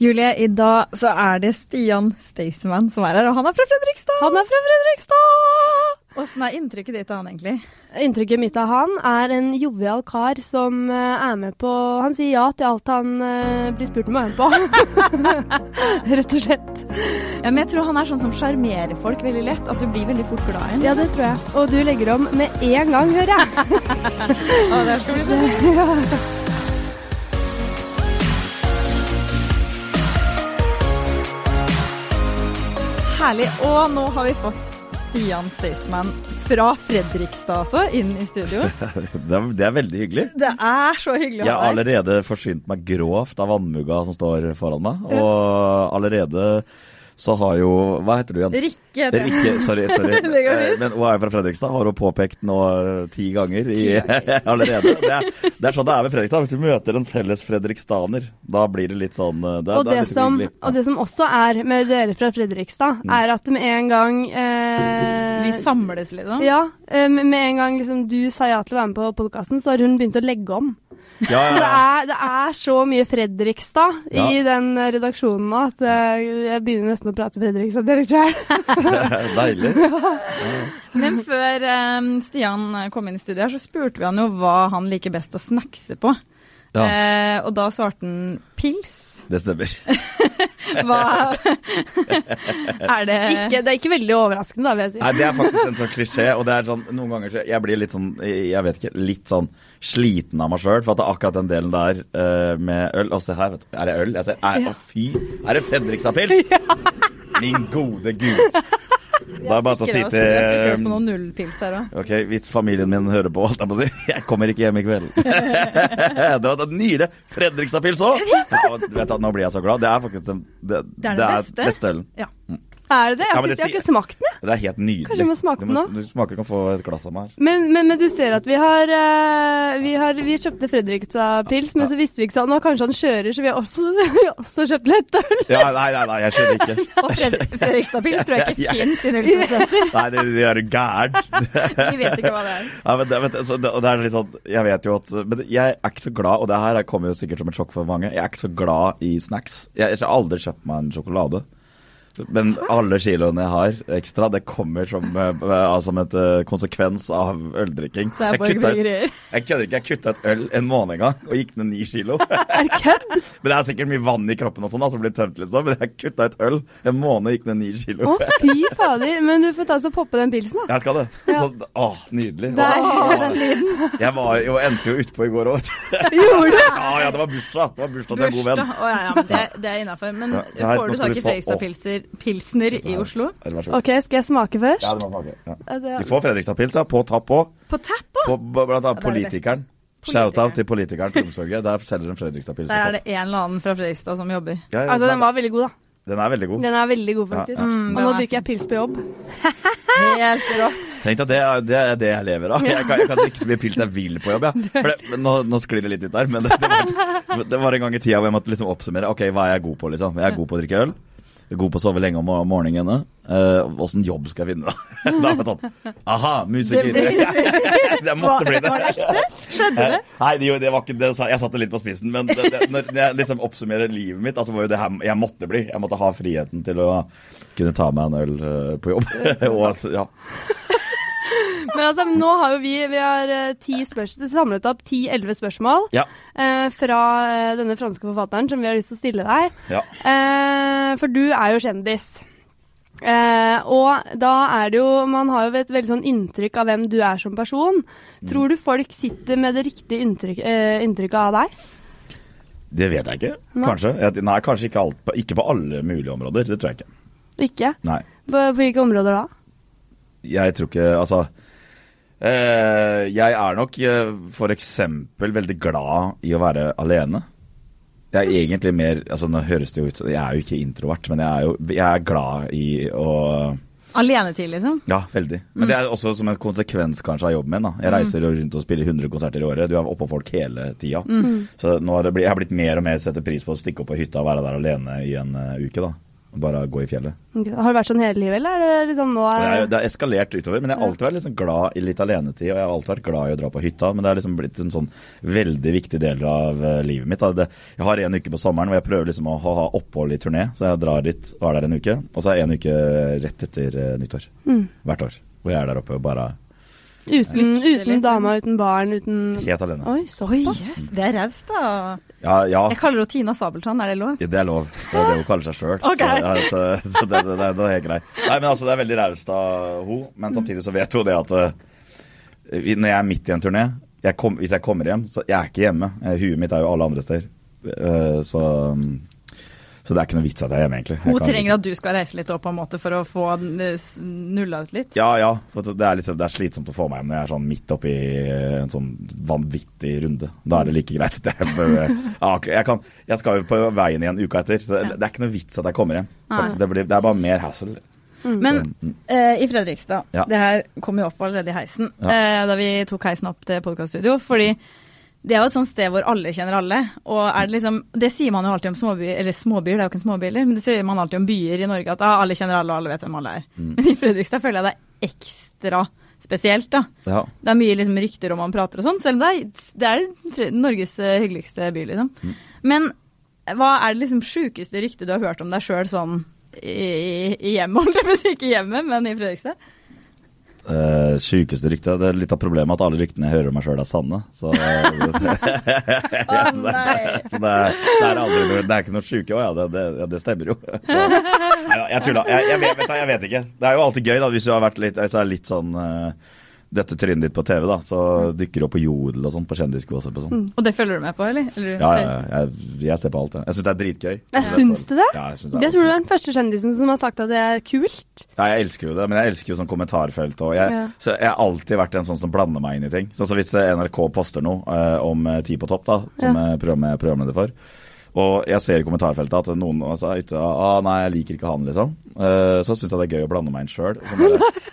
Julie, i dag så er det Stian Staysman som er her, og han er fra Fredrikstad! Han er fra Fredrikstad! Åssen er inntrykket ditt av han egentlig? Inntrykket mitt av han er en jovial kar som eh, er med på Han sier ja til alt han uh, blir spurt om å være med på. Rett og slett. Ja, men jeg tror han er sånn som sjarmerer folk veldig lett. At du blir veldig fort glad i ham. Ja, det tror jeg. Og du legger om med en gang, hører jeg. Å, det skal bli så herlig. Og nå har vi fått Stian Staysman fra Fredrikstad også, inn i studio. Det er, veldig hyggelig. Det er så hyggelig å Jeg har allerede forsynt meg grovt av vannmugga som står foran meg. Og allerede så har jo Hva heter du igjen? Rikke. Rikke, sorry. sorry. Eh, Men hun er jo fra Fredrikstad, har hun påpekt nå eh, ti ganger i, allerede. Det er, det er sånn det er ved Fredrikstad. Hvis du møter en felles fredrikstaner, da blir det litt sånn eh, det, Og det, er litt som, og det som også er med dere fra Fredrikstad, er at med en gang eh, Vi samles, liksom. Ja, eh, med en gang liksom, du sa ja til å være med på podkasten, så har hun begynt å legge om. Ja, ja, Det er, det er så mye Fredrikstad Ja. i den redaksjonen nå at eh, jeg begynner nesten å prate Fredrikstad-dialekt sjøl. Deilig. Men før um, Stian kom inn i studiet her, så spurte vi han jo hva han liker best å snackse på. Ja, Eh, og da svarte han pils. det stemmer. Hva Er det Ikke, det er ikke veldig overraskende, da, vil jeg si. Nei, det er faktisk en sånn klisjé, og det er sånn, noen ganger så jeg blir litt sånn, jeg vet ikke, litt sånn sliten av meg sjøl, for at det er akkurat den delen der uh, med øl Og se her, vet du. Er det øl? Jeg ser, er, å, fy! Er det Fredrikstad-pils? Min gode gud. Da er det bare til å si til oss- på til noen nullpils her òg. Ok, hvis familien min hører på, holdt jeg på å si. Jeg kommer ikke hjem i kveld. det var den nyere Fredrikstad-pils òg! Nå blir jeg så glad. Det er faktisk den, det, Det er den beste. beste ølen. Ja. Er det det? Jeg Ja, har men ikke, det jeg har ikke smakt den, jeg. Det er helt nydelig. Kanskje vi må smake den nå? Du smaker kan få et glass av meg her. Men, men, men du ser at vi har eh, Vi, har, vi kjøpte Fredrikstad-pils, men så visste vi ikke sånn. Nå kanskje han kjører, så vi har også, vi har også kjøpt lettøl. Ja, nei, nei, nei, jeg kjører ikke. Og Fredrikstad-pils tror jeg ikke Ja, ja. fins i nullprosenter. Nei, det, det er gæren. Vi vet ikke hva det er. Ja, men det, men, så det, det er litt sånn Jeg vet jo at Men jeg er ikke så glad, og det her kommer jo sikkert som et sjokk for mange, jeg er ikke så glad i snacks. Jeg har aldri kjøpt meg en sjokolade. Men alle kiloene jeg har ekstra, det kommer som, eh, eh, som et eh, konsekvens av øldrikking. Jeg kutta ut- Jeg kødder ikke, jeg kutta et øl en måned en gang og gikk ned ni kilo. Er kødd? Men det er sikkert mye vann i kroppen og sånn, som blir tømt, liksom. Men jeg kutta et øl en måned og gikk ned ni kilo. Å, fy fader. Men du får ta og poppe den pilsen, da. Jeg skal det. Ja. Så, å, nydelig. Der, lyden. Jeg var jo, endte jo utpå i går òg, vet du. Gjorde du? Ja, ja, det var bursdag. Det var bursdag til en god venn. Å, ja, ja, men det, det er innafor. Men Ja, får du tak i få- Fredrikstad-pilsner i Oslo? OK, skal jeg smake først? Ja, det må smake. Ja. Ja, får Fredrikstad-pilsa på tapp òg. På tapp òg? Blant annet er Politikeren. Shout-out til Politikeren til Omsorget. Der selger de Fredrikstad-pils. Der er det en eller annen fra Fredrikstad som jobber. Ja, ja, Altså, den var veldig god, da. den er veldig god. Den er veldig god, faktisk. Ja. Mm, Og nå er drikker jeg pils på jobb. Helt rått. Tenk at det, er- det er det jeg lever av. Jeg kan, jeg kan drikke så mye pils jeg vil på jobb. Ja. For det, men nå, nå sklir det litt ut der, men det, det, var, det var en gang i tida hvor jeg måtte liksom oppsummere. Ok, hva er jeg god på, liksom? Jeg er god på å drikke øl. God på å sove lenge om mor- morgenene. Åssen jobb skal jeg finne, da? da var det sånn Aha, musiker. Det det måtte bli det. Var det ekte? Skjedde det? Nei, det, det var ikke det. Jeg satte det litt på spissen. Men det, når jeg liksom oppsummerer livet mitt, altså var jo det her jeg måtte bli. Jeg måtte ha friheten til å kunne ta meg en øl eh, på jobb. Og, ja. Men altså, nå har jo vi Vi har eh, samlet opp ti-elleve spørsmål Ja. eh, fra eh, denne franske forfatteren som vi har lyst til å stille deg. ja. Eh, for du er jo kjendis. Eh, og da er det jo Man har jo et veldig sånn inntrykk av hvem du er som person. Tror du folk sitter med det riktige inntrykk, eh, inntrykket av deg? Det vet jeg ikke. Kanskje. Nei, kanskje ikke, alt, ikke på alle mulige områder. Det tror jeg ikke. Ikke? Nei. På, på hvilke områder da? Jeg tror ikke Altså Jeg er nok f.eks. for eksempel veldig glad i å være alene. Jeg er egentlig mer altså Nå høres det jo ut som Jeg er jo ikke introvert, men jeg er jo jeg er glad i å Alenetid, liksom? Ja, veldig. Men det er også som en konsekvens kanskje av jobben min. da. Jeg reiser jo rundt og spiller 100 konserter i året. Du er oppå folk hele tida. Så nå har det blitt, jeg har blitt mer og mer setter pris på å stikke opp på hytta og være der alene i en uh, uke. da. Bare gå i fjellet. Har det vært sånn hele livet, eller er det liksom nå er... jeg, det har eskalert utover, men jeg har alltid vært liksom glad i litt alenetid. Og jeg har alltid vært glad i å dra på hytta, men det har liksom blitt en sånn veldig viktig del av eh, livet mitt. Det, jeg har en uke på sommeren hvor jeg prøver liksom å ha, ha opphold i turné, så jeg drar dit og er der en uke. Og så er jeg en uke rett etter eh, nyttår. Mm. Hvert år. Hvor jeg er der oppe og bare Uten, uten dama, uten barn, uten helt alene. Oi, Oi, såpass. yes, det er raust, da. Ja, ja. Jeg kaller henne Tina Sabeltann, er det lov? Det er lov. Det er det hun kaller seg sjøl. Okay. Så, ja, så, så det, det, det, det er helt greit. Nei, men altså, Det er veldig raust av hun, men samtidig så vet hun det at eh, når jeg er midt i en turné jeg kom, Hvis jeg kommer hjem, så jeg er ikke hjemme. Eh, Huet mitt er jo alle andre steder. Eh, Så, så det er ikke noe vits at jeg er hjemme, egentlig. Jeg Hun trenger trenger at du skal reise litt opp på en måte for å få eh, nulla ut litt. Ja, ja. For det er, liksom, det er slitsomt å få meg hjem når jeg er sånn midt oppi en sånn vanvittig runde. Da er det like greit. at jeg bare- jeg, kan, jeg skal jo på veien igjen uka etter, så det, er ikke noe vits at jeg kommer hjem. Det, blir, det er bare mer hassle. Men Mm. eh, i Fredrikstad, Ja. det her kom jo opp allerede i heisen, Ja. eh, da vi tok heisen opp til podkaststudio. Fordi det er jo et sånt sted hvor alle kjenner alle. Og er det liksom Det sier man jo alltid om småbyer, eller småbyer, det er jo ikke en men det sier man alltid om byer i Norge, at ah, alle kjenner alle, og alle vet hvem alle er. Mm. Men i Fredrikstad føler jeg det er ekstra spesielt, da. Ja. Det er mye liksom rykter om man prater og sånn, selv om det er, det er Norges eh, hyggeligste by, liksom. Mm. Men hva er det liksom sjukeste ryktet du har hørt om deg sjøl sånn i, i hjemmet? Holdt jeg på å si ikke hjemmet, men i Fredrikstad? Uh, Sjukeste rykte Det er litt av problemet at alle ryktene jeg hører om meg sjøl, er sanne. Så, ja, så, det, så det, er, det, er aldri det er ikke noe sjuke Å ja, det, det, det stemmer jo. Så, jeg tulla. Jeg, jeg, vet, vet, jeg vet ikke. Det er jo alltid gøy da, hvis du har vært litt, altså, litt sånn uh, dette trynet ditt på TV, da, så dykker det opp på Jodel og sånn, på kjendisgossip og sånn. Og det følger du med på, eller? eller Ja, ja, ja, jeg, jeg ser på alt, jeg. Jeg syns det er dritgøy. Jeg syns du det? Ja, jeg, synes det Jeg tror du er den første kjendisen som har sagt at det er kult. Ja, jeg elsker jo det, men jeg elsker jo sånn kommentarfelt. Og jeg, Ja. så jeg har alltid vært en sånn som blander meg inn i ting. Sånn som Hvis NRK poster noe eh, om eh, Ti på topp, da, som Ja. er programmet jeg er programleder for, og jeg ser i kommentarfeltet at noen altså, er ute ah, 'Nei, jeg liker ikke han', liksom. Uh, så syns jeg det er gøy å blande meg inn sjøl.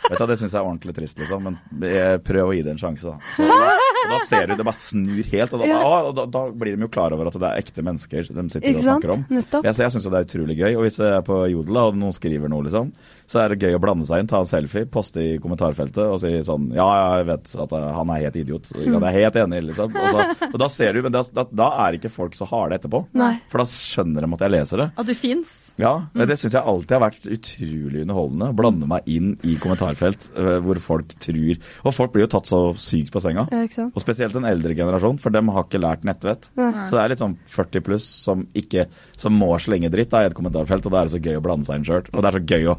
Det syns jeg er ordentlig trist, liksom. Men jeg prøv å gi det en sjanse, da. Så, da, da ser du det bare snur helt, og da, ah, og da, da blir de jo klar over at det er ekte mennesker de sitter og snakker om. Jeg, så jeg syns jo det er utrolig gøy. Og hvis jeg er på Jodel og noen skriver noe, liksom, så er det gøy å blande seg inn, ta en selfie, poste i kommentarfeltet og si sånn Ja, ja, jeg vet at eh, han er helt idiot. Han er helt enig, liksom. Og, så, og da ser du, men da, da, da er ikke folk så harde etterpå. Nei. For da skjønner de at jeg leser det. At du fins? Ja, men Det syns jeg alltid har vært utrolig underholdende. Å blande meg inn i kommentarfelt eh, hvor folk tror Og folk blir jo tatt så sykt på senga. Ja. Og spesielt den eldre generasjon, for dem har ikke lært nettvett. Nei. Så det er litt sånn 40 pluss som ikke Som må slenge dritt da, i et kommentarfelt, og da er det så gøy å blande seg inn sjøl. Og det er så gøy å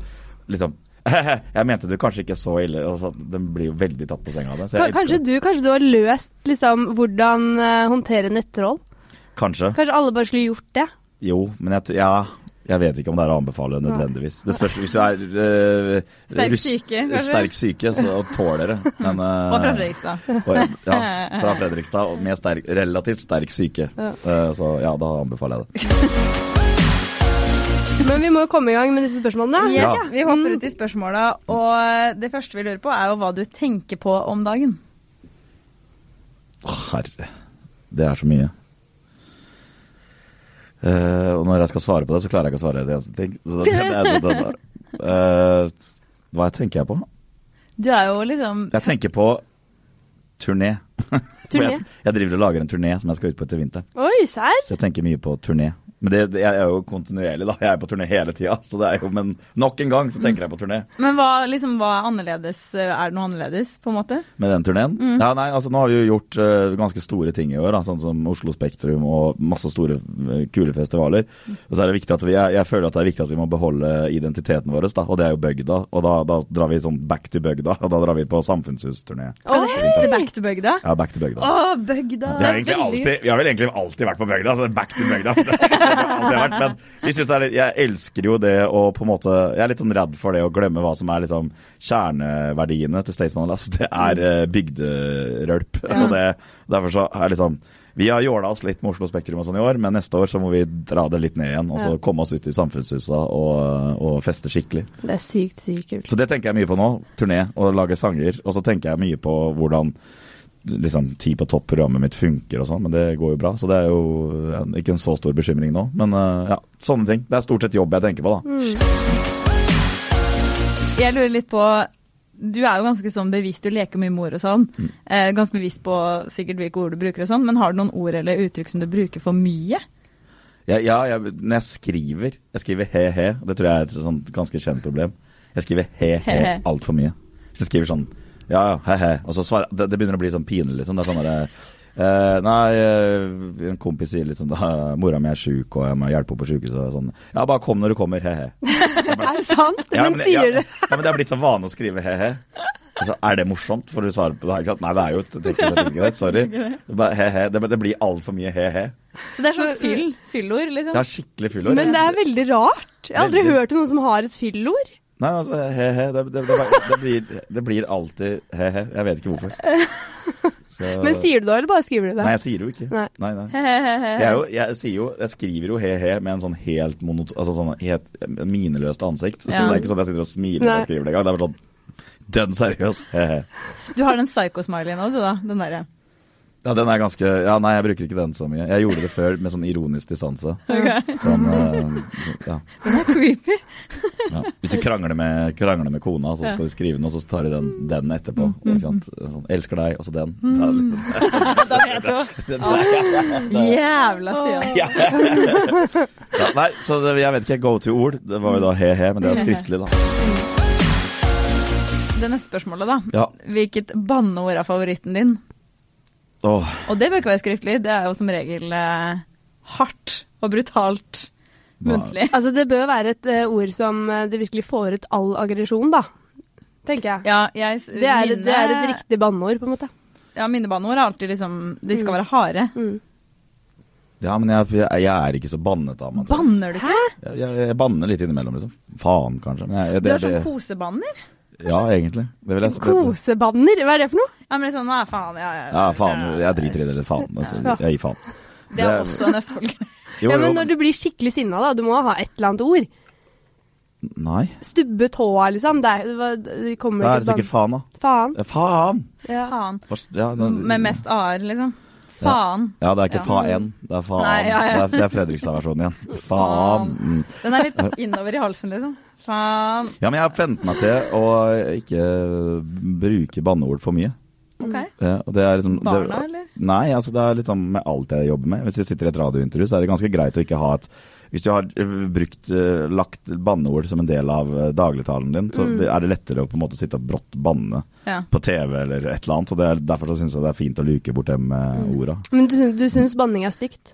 liksom Jeg mente du kanskje ikke så ille. Altså, den blir jo veldig tatt på senga av det. Så jeg Kanskje du, kanskje du har løst liksom hvordan eh, håndtere nettroll? Kanskje. Kanskje alle bare skulle gjort det? Jo, men jeg, ja, jeg vet ikke om det er å anbefale nødvendigvis. Det spørs hvis du er øh, Sterk syke. Sterk syke, så tåler det. Men, uh, Og fra Fredrikstad. og- ja, fra Fredrikstad, og med sterk, relativt sterk syke. Ja. Eh, så ja, da anbefaler jeg det. Men vi må jo komme i gang med disse spørsmålene. Ja, Ja. Vi hopper ut i spørsmåla, og det første vi lurer på, er jo hva du tenker på om dagen. Å, herre. Det er så mye. Uh, og når jeg skal svare på det, så klarer jeg ikke å svare det eneste ting. Så det, det, det, det, det. Uh, hva tenker jeg på? Du er jo liksom Jeg tenker på turné. Turné? Jeg, jeg driver og lager en turné som jeg skal ut på etter vinteren. Oi? Så jeg tenker mye på turné. Men det, det, jeg er jo kontinuerlig, da. Jeg er på turné hele tida. Så det er jo, men nok en gang så tenker jeg på turné Men hva, liksom, hva er annerledes? Er det noe annerledes, på en måte? med den turneen. Mm. Ja, nei, altså Nå har vi jo gjort uh, ganske store ting i år, da, sånn som Oslo Spektrum og masse store, uh, kule festivaler. Og så er det viktig at vi, jeg, jeg føler at det er viktig at vi må beholde identiteten vår, da, og det er jo bygda. Og da, da drar vi sånn back to bygda, og da drar vi på samfunnshusturné. Skal det hete Back to Bøgda? Ja, back to bygda. Å, Bøgda! Vi har, egentlig alltid, vi har vel egentlig alltid vært på bygda, så det er back to bygda. Det vært, men vi synes det er litt, jeg elsker jo det å på en måte Jeg er litt sånn redd for det å glemme hva som er liksom kjerneverdiene til Staysman Lass. Det er eh, bygderølp. Og det, derfor så er liksom Vi har jåla oss litt med Oslo Spektrum og sånn i år, men neste år så må vi dra det litt ned igjen. Og så Ja. komme oss ut i samfunnshusa og, og feste skikkelig. Det er sykt, sykt kult. Så det tenker jeg mye på nå. Turné og lage sanger. Og så tenker jeg mye på hvordan liksom ti på topp-programmet mitt funker og sånn, men det går jo bra. Så det er jo ikke en så stor bekymring nå. Men eh, ja, sånne ting. Det er stort sett jobb jeg tenker på, da. Jeg lurer litt på Du er jo ganske sånn bevisst, du leker mye med ord og sånn. Mm. Eh, ganske bevisst på sikkert hvilke ord du bruker og sånn, men har du noen ord eller uttrykk som du bruker for mye? Ja, ja jeg, når jeg skriver Jeg skriver he-he, det tror jeg er et sånn ganske kjent problem. Jeg skriver He-he. altfor mye. Så jeg skriver sånn ja, ja, he-he. Og så svarer det, det begynner å bli sånn pinlig, liksom. Det er sånn derre eh, Nei, eh, en kompis sier liksom da mora mi er sjuk og jeg må hjelpe henne på sjukehuset og sånn. Ja, bare kom når du kommer, he-he. Er det sant? Ja, men, ja, sier du ja, men det er blitt så vane å skrive he-he. Altså, er det morsomt? Får du svare på det? Ikke sant? Nei, det er jo et teknisk greit. Sorry. He-he. det, det blir altfor mye he-he. Så det er sånn fyll, fyllord, liksom? Det er skikkelig fyllord. Men det er veldig rart. Jeg har aldri Veldig. hørt om noen som har et fyllord. Nei, altså, he-he. Det, det, det, det, blir, det blir alltid he-he. Jeg vet ikke hvorfor. Så, Men sier du det, eller bare skriver du det? Nei, jeg sier det jo ikke. Nei. Nei, nei. Jeg, er jo, jeg, sier jo, jeg skriver jo he-he med en sånn helt monot... Altså sånn helt mineløst ansikt. Så Ja. det er ikke sånn at jeg sitter og smiler når jeg skriver det engang. Det er bare sånn dønn seriøs. He-he. Du har den psycho-smileyen nå, du da? Den derre. Ja, den er ganske Ja, nei, jeg bruker ikke den så mye. Jeg gjorde det før med sånn ironisk distanse. Okay. Sånn, eh, ja, Den er creepy. ja. Hvis du krangler med, krangler med kona, så skal du skrive noe, så tar du den, den etterpå. Ikke sant? Sånn, elsker deg, og så den. Da vet du. Jævla Stian. Ja. nei, så det, jeg vet ikke. Go to-ord. Det var jo da he-he, men det er skriftlig, da. Det neste spørsmålet, da. Ja. Hvilket banneord er favoritten din? Åh, Og det bør ikke være skriftlig, det er jo som regel eh, hardt og brutalt Hva- muntlig. Altså, det bør være et eh, ord som eh, det virkelig får ut all aggresjon, da. Tenker jeg. Ja, jeg, Det er, mine, det er et riktig banneord, på en måte. Ja, mine banneord er alltid liksom De skal Mm. være harde. Mm. ja, men jeg, jeg, jeg er ikke så bannet av meg. Banner du ikke? Jeg, jeg, jeg banner litt innimellom, liksom. Faen, kanskje. Men jeg, Du det, er sånn kosebanner? Ja, egentlig. Det vil jeg si. Kosebanner, hva er det for noe? Ja, men litt sånn, nei, faen, ja, ja. Ja, faen. Jeg driter i det, eller faen. Altså, jeg gir faen. Det er også en Østfold-greie. Ja, men når du blir skikkelig sinna, da, du må ha et eller annet ord. Nei. Stubbe tåa, liksom. Det, er, det det kommer Da er ikke sikkert faen, da. Faen. Ja, faen! Ja. Faen. Ja, det- Med mest a-er, liksom. Faen. Ja, det er ikke Ja. fa-en. Det er faen. Nei, ja, ja. Det er, det er Fredrikstad-versjonen igjen. Faen. Den er litt innover i halsen, liksom. Faen. Ja, men jeg har vent meg til å ikke bruke banneord for mye. OK. Ja, og det er liksom, Barna, det, eller? Nei, altså det er litt sånn med alt jeg jobber med. Hvis jeg sitter i et radiointervju, så er det ganske greit å ikke ha et Hvis du har øh, brukt, øh, lagt banneord som en del av øh, dagligtalen din, så Mm. er det lettere å på en måte sitte og brått banne Ja. på TV eller et eller annet. Og det er, derfor så syns jeg det er fint å luke bort dem Mm. orda. Men du, du syns banning er stygt?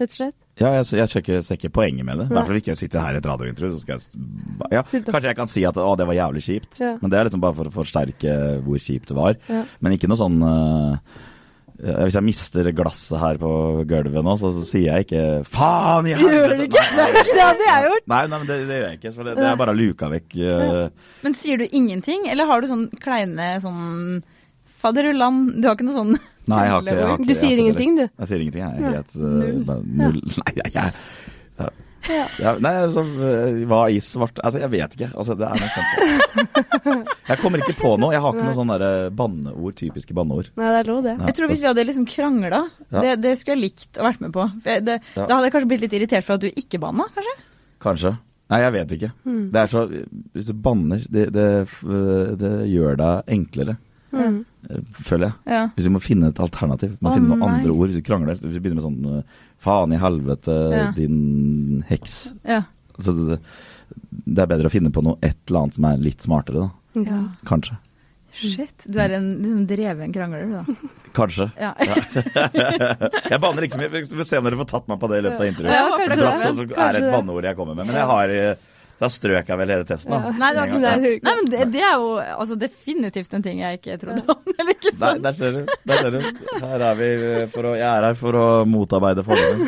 Rett og slett? Ja, jeg, jeg ikke, ser ikke poenget med det. I Nei. hvert fall ikke jeg sitter her i et radiointervju. Så skal jeg ja, Kanskje jeg kan si at å, det var jævlig kjipt, Ja. men det er liksom bare for å forsterke hvor kjipt det var. Ja. Men ikke noe sånn øh, Hvis jeg mister glasset her på gulvet nå, så, så sier jeg ikke 'faen i helvete'! Gjør du ikke? Det hadde jeg gjort. Nei, nei, men det, det gjør jeg ikke. For det, det er bare luka vekk. øh. Men sier du ingenting, eller har du sånn kleine sånn Fadderullan? Du har ikke noe sånn Nei, jeg har ikke, jeg har ikke Du jeg har sier ikke ingenting, du. Jeg sier ingenting, jeg. Ja. er Helt, øh, Null. null. Nei, jeg, jeg ja. Ja, nei, altså, øh, hva i svart Altså, jeg vet ikke. Altså, det er noe kjempe... Jeg kommer ikke på noe. Jeg har ikke noe sånn derre banneord, typiske banneord. Nei, det er lov, det. Ja, Jeg tror hvis vi hadde liksom krangla, det, det skulle jeg likt å vært med på. Det, Da hadde jeg kanskje blitt litt irritert for at du ikke banna, kanskje? Kanskje. Nei, jeg vet ikke. Mm. Det er så Hvis du banner, det, det, det gjør deg enklere, Mm. Føler jeg. Ja. Hvis vi må finne et alternativ, må Å, finne noen nei. andre ord. Hvis vi krangler, hvis vi begynner med sånn øh, Faen i helvete, Ja. din heks. ja. Så det, det er bedre å finne på noe et eller annet som er litt smartere, da. ja. Kanskje. Shit. Du er en liksom dreven krangler, du, da. Kanskje. Ja. jeg banner ikke så mye. Vi får se om dere får tatt meg på det i løpet av intervjuet. Ja, kanskje det. er et banneord jeg kommer med. Men jeg har eh, Da strøk jeg vel hele testen, da. Ja. Nei, det var ikke gang. det. Nei, men det, det er jo altså, definitivt en ting jeg ikke trodde om. Eller ikke sant? Nei, der ser du. Der ser du. Her er vi eh, for å, jeg er her for å motarbeide fordommen.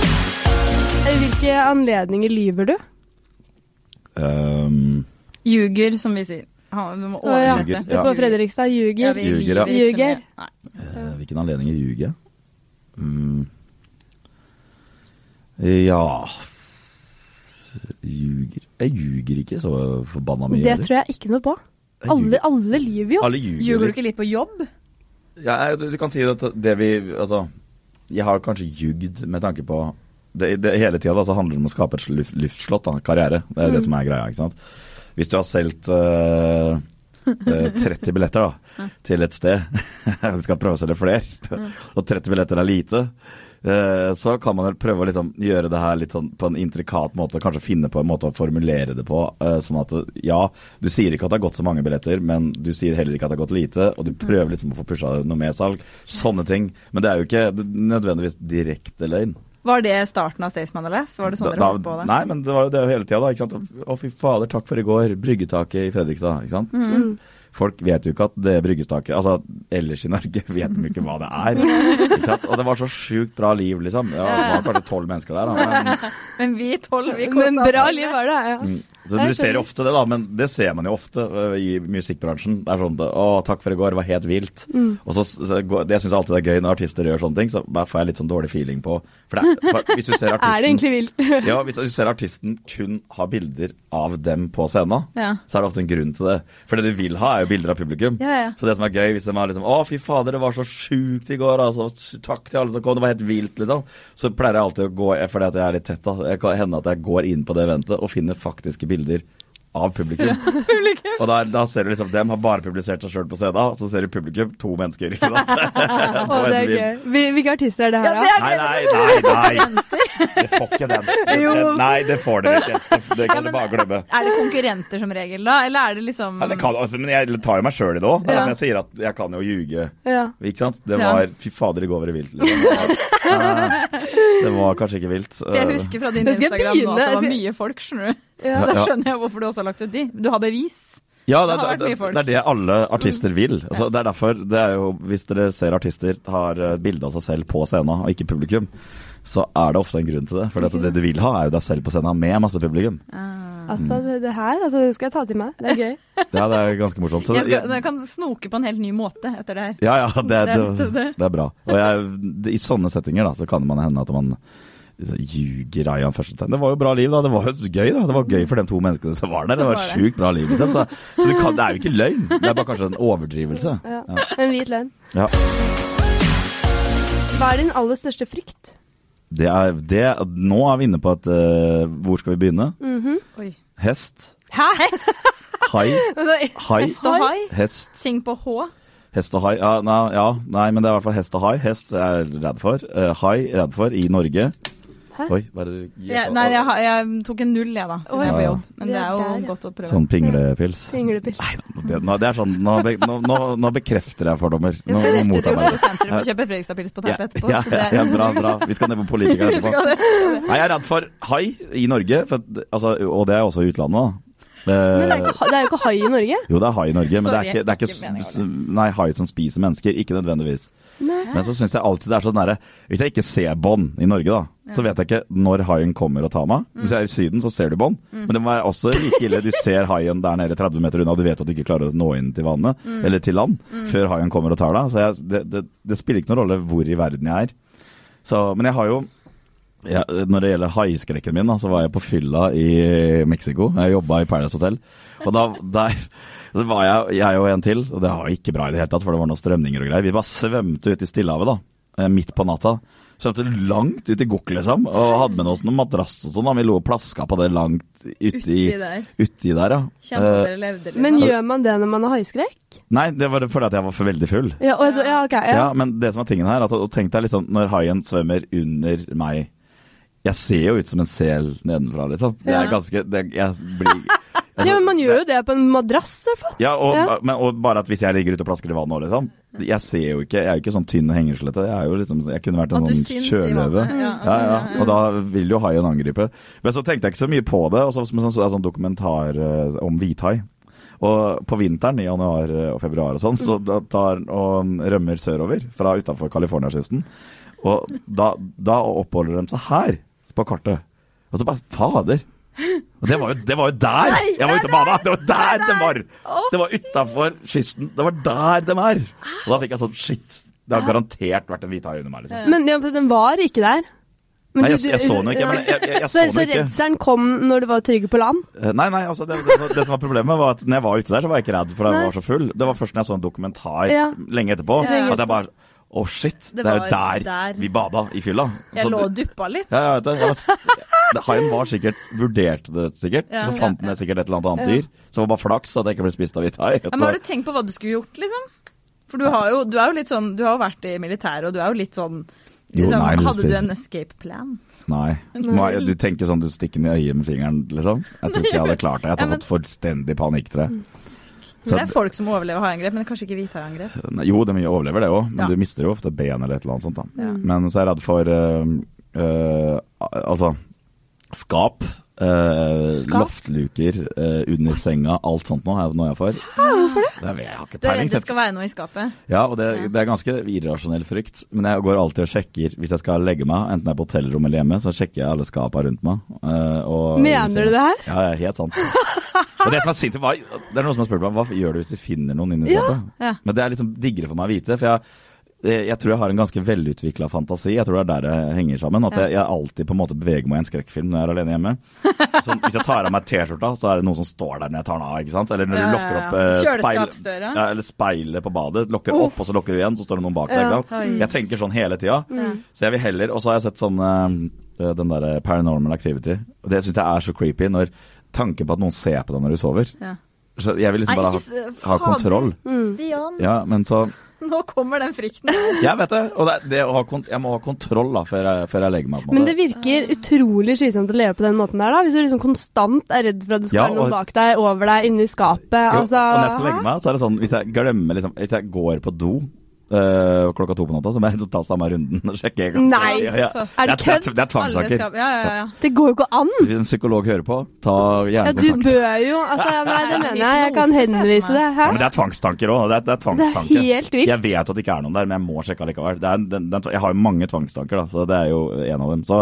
Hvilke anledninger lyver du? Um, Ljuger, som vi sier. Han, du må ja. Oversette. ja. På Fredrikstad Ja, ljuger. ja. Ljuger. Nei. eh, hvilken anledninger ljuger jeg? Mm. Ja Ljuger Jeg ljuger ikke så forbanna mye. Det tror jeg ikke noe på. Alle, alle lyver jo. Alle ljuger. Ljuger du ikke litt på jobb? Ja, jeg- du, kan si at det vi Altså, jeg har kanskje ljugd med tanke på det, det, Hele tida så handler det om å skape et luft, luftslott, da, karriere. Det er det som er greia. ikke sant? Hvis du har solgt eh, eh, 30 billetter da, til et sted, du skal prøve å selge flere, og 30 billetter er lite, eh, så kan man prøve å liksom gjøre det her litt sånn på en intrikat måte, kanskje finne på en måte å formulere det på. eh, sånn at ja, du sier ikke at det har gått så mange billetter, men du sier heller ikke at det har gått lite, og du prøver liksom å få pusha noe mer salg. Sånne ting. Men det er jo ikke nødvendigvis direkte løgn. Var det starten av Staysman LS? Var det sånn Da- dere holdt på det? Nei, men det var jo det hele tida, da. Å, fy fader, takk for i går. Bryggetaket i Fredrikstad. Ikke sant? Mm. Folk vet jo ikke at det bryggestaket Altså ellers i Norge vet de ikke hva det er. Ikke sant? Og det var så sjukt bra liv, liksom. Ja, det var kanskje tolv mennesker der, da. Men, Men vi tolv, vi Men bra liv var det, ja. Du ser ofte det, da. Men det ser man jo ofte øh, i musikkbransjen. Det er sånn Å, takk for i går, det var helt vilt. Mm. Og så, så det syns jeg alltid det er gøy når artister gjør sånne ting. Så bare får jeg litt sånn dårlig feeling på For, det, er- for hvis du ser artisten Er det egentlig vilt? Ja, hvis du ser artisten kun ha bilder av dem på scenen, Ja. så er det ofte en grunn til det. For det du vil ha, er jo bilder av publikum. Ja, ja. Så det som er gøy, hvis de har liksom Å, fy fader, det var så sjukt i går, altså. Takk til alle som kom, det var helt vilt, liksom. Så pleier jeg alltid å gå, fordi at jeg er litt tett, da. Det kan hende at jeg går inn på det eventet og finner faktiske bilder av publikum. og der, da ser du liksom Dem har bare publisert seg sjøl på scenen, og så ser du publikum, to mennesker, ikke sant. oh, det er gøy. Hvilke artister er det her, da? er Nei, nei, nei, nei. Det får ikke den. Det, det, nei, det får dere ikke. Det, det kan Ja, du bare glemme. Er det konkurrenter som regel, da? Eller er det liksom Ja, det kan, altså, men jeg tar jo meg sjøl i det òg. Ja. Jeg sier at jeg kan jo ljuge. Ja. Ikke sant? Det var Fy fader, det går var det vilt. Liksom. Det var kanskje ikke vilt. Det Jeg husker fra din Instagram nå at det var mye folk, skjønner du. Ja. Så skjønner jeg hvorfor du også har lagt ut de. Du har bevis. Ja, det, Det det, det, er det alle artister vil. Altså, det er derfor, det er jo, Hvis dere ser artister har eh, bilde av seg selv på scenen, og ikke publikum, så er det ofte en grunn til det. For det, det du vil ha, er jo deg selv på scenen med masse publikum. Altså, det, det her altså, det skal jeg ta til meg. Det er gøy. Ja, det er ganske morsomt. Så Jeg, skal, jeg kan snoke på en helt ny måte etter det her. Ja, ja, det, Det er det, det. det er bra. Og jeg, det, I sånne settinger da, så kan man hende at man ljuger i anførselstegn. Det var jo bra liv, da. Det var jo gøy, da. Det var gøy for de to menneskene som var der. Så Det var var sjukt bra liv, liksom. Så, så det, kan, det er jo ikke løgn. Det er bare kanskje en overdrivelse. Ja. Ja. En hvit løgn. Ja. Hva er din aller største frykt? Det er, det, nå er vi inne på at uh, Hvor skal vi begynne? Mhm. Oi. Hest. Hæ? Hai. Hai. Hest og hai? Hest. Ting på H? Hest og hai. Ja, nei, ja, nei, men det er i hvert fall hest og hai. Hest er jeg redd for. Uh, hai redd for i Norge. Hæ? Oi, hva er det du gir Ja, nei, jeg, har- jeg tok en null, jeg, da. Så jeg ja, Ja. Men det er er jo der, ja. godt å prøve. Sånn pinglepils. Pinglepils. Det, nå, det er sånn, nå, be, nå, nå, bekrefter jeg fordommer. Jeg Nå, skal nå rett ut i Oslo sentrum og kjøpe Fredrikstad-pils på Ja, etterpå. ja, ja, bra, bra. Vi skal ned på politikere etterpå. Nei, jeg er redd for hai i Norge, for, altså, og det er også i utlandet. da. Men det er, Eh, ikke, det er jo ikke hai i Norge. jo, det er hai i Norge, men det Sorry, er ikke, det er ikke, ikke Nei, hai som spiser mennesker. Ikke nødvendigvis. Nei. Men så syns jeg alltid det er sånn nære Hvis jeg ikke ser bånd i Norge, da, så vet jeg ikke når haien kommer og tar meg. Hvis jeg er i Syden, så ser du bånd. Men det må være også like ille. Du ser haien der nede 30 meter unna, og du vet at du ikke klarer å nå inn til vannet, eller til land, før haien kommer og tar deg. Så jeg, det, det, det spiller ikke noen rolle hvor i verden jeg er. Så, men jeg har jo ja, når det gjelder haiskrekken min, da, så var jeg på fylla i Mexico. Jeg jobba i Paradise Hotel. Og da der så var jeg, jeg og en til, og det var ikke bra i det hele tatt, for det var noen strømninger og greier. Vi bare svømte ut i Stillehavet, da. eh, Midt på natta. Svømte langt ut i gokk, liksom. Og hadde med oss noen madrass og sånn. da. Vi lå og plaska på det langt uti, Uti der. uti der, ja. Kjente Eh, dere levde. Men gjør man det når man har haiskrekk? nei, det var fordi at jeg var for veldig full. Ja, og, ja, ok. Ja. Ja, men det som er tingen her, at, og tenk deg liksom når haien svømmer under meg Jeg ser jo ut som en sel nedenfra, liksom. Det er ganske det, Jeg blir altså, ja, men man gjør jo det på en madrass, i hvert fall. ja, og, Ja. Men, og bare at hvis jeg ligger ute og plasker i vannet òg, liksom. Jeg ser jo ikke Jeg er jo ikke sånn tynn og hengeslete. Jeg er jo liksom Jeg kunne vært en sånn sjøløve. Ja, Ja, ja. Og da vil jo haien angripe. Men så tenkte jeg ikke så mye på det. Og så som en sånn, sånn dokumentar eh, om hvithai. Og på vinteren, i januar eh, og februar og sånn, så tar og rømmer sørover fra utafor Californiakysten. Og da, da oppholder de seg her på kartet. Og så bare Fader! Og det var jo, det var jo der! Jeg var ute og bada! Det var der de var! Det var utafor kysten. Det var der de er! Og da fikk jeg sånn Shit. Det har garantert vært en hvithai under meg. liksom. Men ja, den var ikke der. Men Nei, jeg, jeg så den ikke. Men jeg, jeg, jeg Så, så så redselen kom når du var trygg på land? Eh, Nei, nei, altså det, det, det som var problemet var at når jeg var ute der, så var jeg ikke redd, for jeg Nei. var så full. Det var først når jeg så en dokumentar Ja. lenge etterpå, ja. at jeg bare Å, shit. Det, Det er jo der, der. vi bada i fylla. Jeg Så lå og duppa litt. Ja, jeg vet det. Haien var sikkert Vurderte det sikkert. Ja, så ja, fant den ja. sikkert et eller annet annet dyr. Så det var bare flaks at jeg ikke ble spist av hvitt hai. Ja, men har du tenkt på hva du skulle gjort, liksom? For du, har jo, du er jo litt sånn Du har jo vært i militæret, og du er jo litt sånn Jo, liksom, nei, men Hadde du en escape plan? Nei. Jeg- Du tenker sånn du stikker den i øyet med fingeren, liksom? Jeg tror ikke jeg hadde klart det. Jeg hadde fått fullstendig panikk, tror jeg. For det er folk som overlever haiangrep, men kanskje ikke hvithaiangrep. Jo, de overlever det òg, men Ja. du mister jo ofte ben eller et eller annet sånt. Ja. Men så er jeg redd for uh, uh, Altså skap. Skap? Loftluker uh, under senga, alt sånt noe er noe jeg får. hvorfor det? det? Jeg har ikke Du er redd det skal være noe i skapet? Ja, og det, Ja. det er ganske irrasjonell frykt. Men jeg går alltid og sjekker hvis jeg skal legge meg, enten jeg er på hotellrom eller hjemme, så sjekker jeg alle skapene rundt meg. Uh, og- Mener du det her? Ja, ja, helt sant. Og det som er sint, hva, det er noen som har spurt meg hva gjør du hvis du finner noen inni Ja. skapet? Ja. Men det er liksom diggere for meg å vite. For jeg, jeg, jeg tror jeg har en ganske velutvikla fantasi. Jeg tror det er der det henger sammen. At jeg, jeg alltid på en måte beveger meg i en skrekkfilm når jeg er alene hjemme. Så hvis jeg tar av meg T-skjorta, så er det noen som står der når jeg tar den av. ikke sant? Eller når du lukker opp eh, speil, ja, eller speilet på badet. Lukker opp, og så lukker du igjen, så står det noen bak deg. Jeg tenker sånn hele tida. Så jeg vil heller Og så har jeg sett sånn eh, den der Paranormal Activity. Og det syns jeg er så creepy når tanken på at noen ser på deg når du sover. Ja. Så jeg vil liksom bare ha, ha kontroll. Stian, Ja, men så nå kommer den frykten. Jeg vet det. Og det, det å ha, jeg må ha kontroll da før jeg, før jeg legger meg. på det Men det virker utrolig slitsomt å leve på den måten der, da. Hvis du liksom konstant er redd for at det skal Ja, være noen bak deg, over deg, inni skapet. Jo, Altså og når jeg skal legge meg, så er det sånn Hvis jeg glemmer liksom Hvis jeg går på do øh, klokka to på natta, så må jeg ta samme runden og sjekke en gang. Nei, Ja, ja. er det Det kødd? er, det er Alle tvangstanker. Ja, ja, ja. Det går jo ikke an! Hvis en psykolog hører på, ta Ja, gjerne du bør jo Altså, ja, nei, det mener jeg. Jeg kan henvise det. Hæ? Ja, men det er tvangstanker òg. Det, det er Det er helt vilt. Jeg vet at det ikke er noen der, men jeg må sjekke allikevel. Det er, den, den, jeg har jo mange tvangstanker, da, så det er jo en av dem. Så,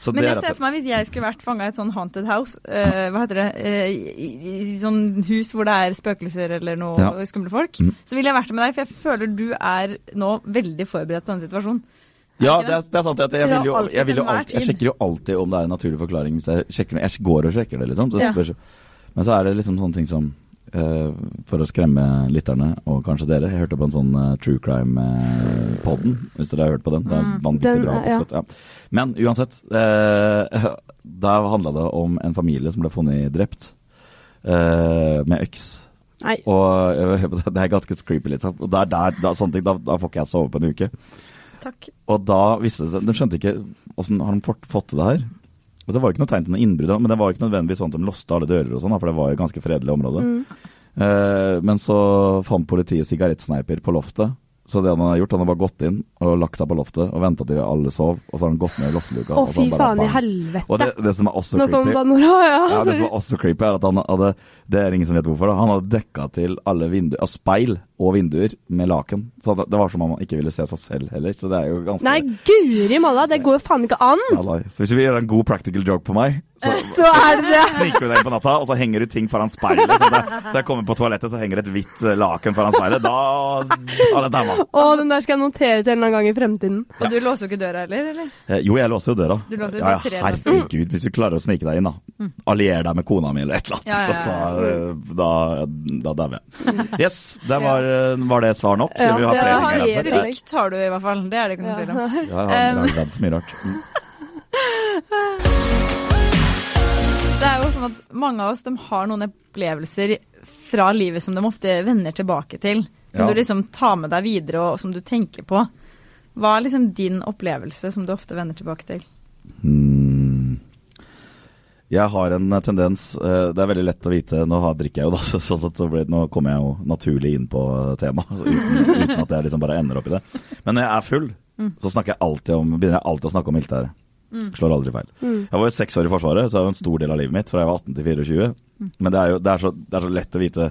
så Men jeg er ser for meg hvis jeg skulle vært fanga i et sånn haunted house, eh, hva heter det, eh, i, i, i sånn hus hvor det er spøkelser eller noe Ja. skumle folk, mm. så ville jeg vært med deg, for jeg føler du er nå veldig forberedt på denne situasjonen. Ja, det er, det er sant. Jeg, vil jo, jeg, vil jo alltid, jeg sjekker jo alltid om det er en naturlig forklaring. Hvis jeg, sjekker, jeg går og sjekker det, liksom. Så spørs, men så er det liksom sånne ting som eh, For å skremme lytterne, og kanskje dere. Jeg hørte på en sånn uh, true crime-podden, hvis dere har hørt på den. Det er vanvittig bra. ja. Ja. Men uansett, eh, da handla det om en familie som ble funnet drept eh, med øks. Nei. Og eh, det er ganske creepy, liksom. Og der, der, da, ting, da, da får ikke jeg sove på en uke. Takk. Og da visste det De skjønte ikke åssen har de fått, fått til det her. Og så var det ikke noe tegn til noe innbrudd, men det var ikke nødvendigvis sånn at de låste alle dører og sånn, for det var jo et ganske fredelig område. Mm. Eh, men så fant politiet sigarettsneiper på loftet. Så det han har gjort, han har bare gått inn og lagt seg på loftet og venta til alle sov, og så har han gått ned i loftluka. Å, og fy faen i helvete. Og det, det som er også Nå creepy kommer ja. ja, det som er også creepy, er at han hadde Det er ingen som vet hvorfor. da Han hadde dekka til alle vinduer av speil og vinduer med laken. Så det, det var som om man ikke ville se seg selv heller. Så det er jo ganske Nei, guri malla, det går jo faen ikke an! ja. Så hvis vi gjør en god practical joke på meg, så, Så er det det. sniker du deg inn på natta, og så henger du ting foran speilet. Så, det, så jeg kommer på toalettet, så henger et hvitt eh, laken foran speilet. Da Ja, det daua. Å, den der skal jeg notere til en eller annen gang i fremtiden. Og du låser jo ikke døra heller, eller? Eh, jo, jeg låser jo døra. Du låser ja, ja, herregud, hvis du klarer å snike deg inn, da. Allier deg med kona mi eller et eller annet. Ja, ja, ja. Eh, da da dauer jeg. Yes, det var, eh, var det svar nok? Ja, vi har det flere har ting jeg her? har du i hvert fall, det er det ikke noen tvil om. Ja, jeg har, redd for mye rart. Mm. Det er jo sånn at mange av oss de har noen opplevelser fra livet som de ofte vender tilbake til. Som Ja. du liksom tar med deg videre, og som du tenker på. Hva er liksom din opplevelse som du ofte vender tilbake til? Hmm. Jeg har en eh, tendens eh, Det er veldig lett å vite Nå drikker jeg jo, da, så, så, så nå kommer jeg jo naturlig inn på temaet. Uten, uten at jeg liksom bare ender opp i det. Men når jeg er full, så snakker jeg alltid om, begynner jeg alltid å snakke om militæret. Slår aldri feil. Jeg var jo seks år i Forsvaret, så det er jo en stor del av livet mitt. Fra jeg var 18 til 24. Men det er jo det er så, det er så lett å vite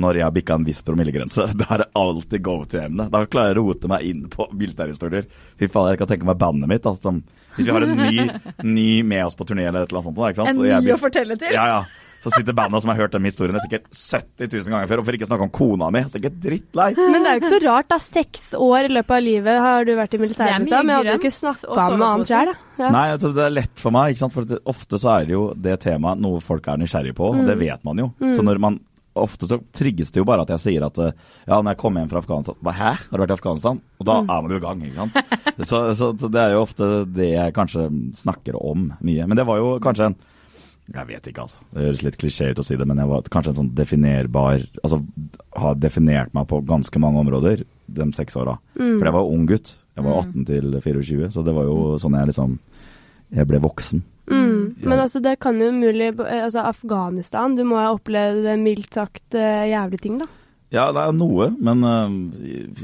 når jeg har bikka en viss promillegrense. Det er alltid go to-emne. Da klarer jeg å rote meg inn på militærhistorier. Fy faen, jeg kan tenke meg bandet mitt. Altså, hvis vi har en ny, ny med oss på turné eller et eller annet sånt. En ny å fortelle til? Ja, ja. Så sitter banda som har hørt den historien sikkert 70 000 ganger før, og for ikke å snakke om kona mi. Så jeg er drittlei. Men det er jo ikke så rart, da. Seks år i løpet av livet har du vært i militæret, er liksom. Men jeg hadde jo ikke snakka med noe annet sjøl, ja. Nei, altså, det er lett for meg, ikke sant? for ofte så er det jo det temaet noe folk er nysgjerrige på, og det Mm. vet man jo. Så når man Ofte så trigges det jo bare at jeg sier at eh, ja, når jeg kom hjem fra Afghanistan Hva, Hæ, har du vært i Afghanistan? Og da Mm. er man jo i gang, ikke sant. så, så, så det er jo ofte det jeg kanskje snakker om mye. Men det var jo kanskje en jeg vet ikke, altså. Det høres litt klisjé ut å si det, men jeg var kanskje en sånn definerbar Altså har definert meg på ganske mange områder de seks åra. Mm. For jeg var ung gutt. Jeg var 18 til 24, så det var jo sånn jeg liksom Jeg ble voksen. Mm. Ja. Men altså, det kan jo umulig eh, Altså, Afghanistan, du må ha opplevd eh, mildt sagt eh, jævlige ting, da. Ja, det er noe, men øh,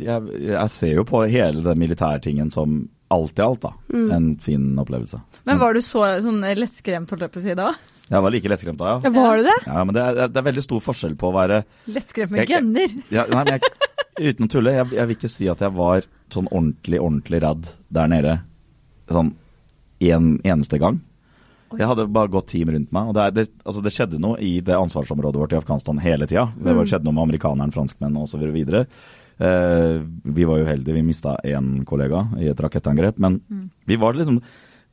jeg, jeg ser jo på hele den militærtingen som alt i alt, da. Mm. En fin opplevelse. Men var du så sånn lettskremt, holdt jeg på å si da? Jeg var like lettskremt da, ja. Var du det? Ja, men det er, det er veldig stor forskjell på å være Lettskremt med jeg- ja, nei, men jeg, Uten å tulle, jeg, jeg vil ikke si at jeg var sånn ordentlig, ordentlig redd der nede sånn en eneste gang. Jeg hadde bare gått team rundt meg. og Det, det, altså det skjedde noe i det ansvarsområdet vårt i Afghanistan hele tida. Det var, skjedde noe med amerikaneren, franskmenn osv. Uh, vi var uheldige, vi mista én kollega i et rakettangrep. Men vi var liksom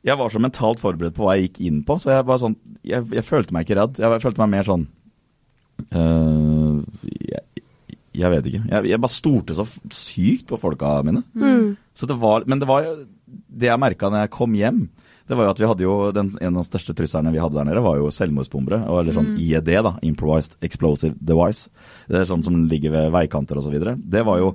Jeg var så mentalt forberedt på hva jeg gikk inn på, så jeg, var sånn, jeg, jeg følte meg ikke redd. Jeg, følte meg mer sånn uh, jeg, jeg vet ikke. Jeg, jeg bare stolte så sykt på folka mine. Mm. Så det var, men det var jo det jeg merka når jeg kom hjem. Det var jo at vi hadde jo den, En av de største truslene vi hadde der nede, var jo selvmordsbombere. og- Eller sånn IED, da. Improvised Explosive Device. Det er sånn som ligger ved veikanter osv. Det var jo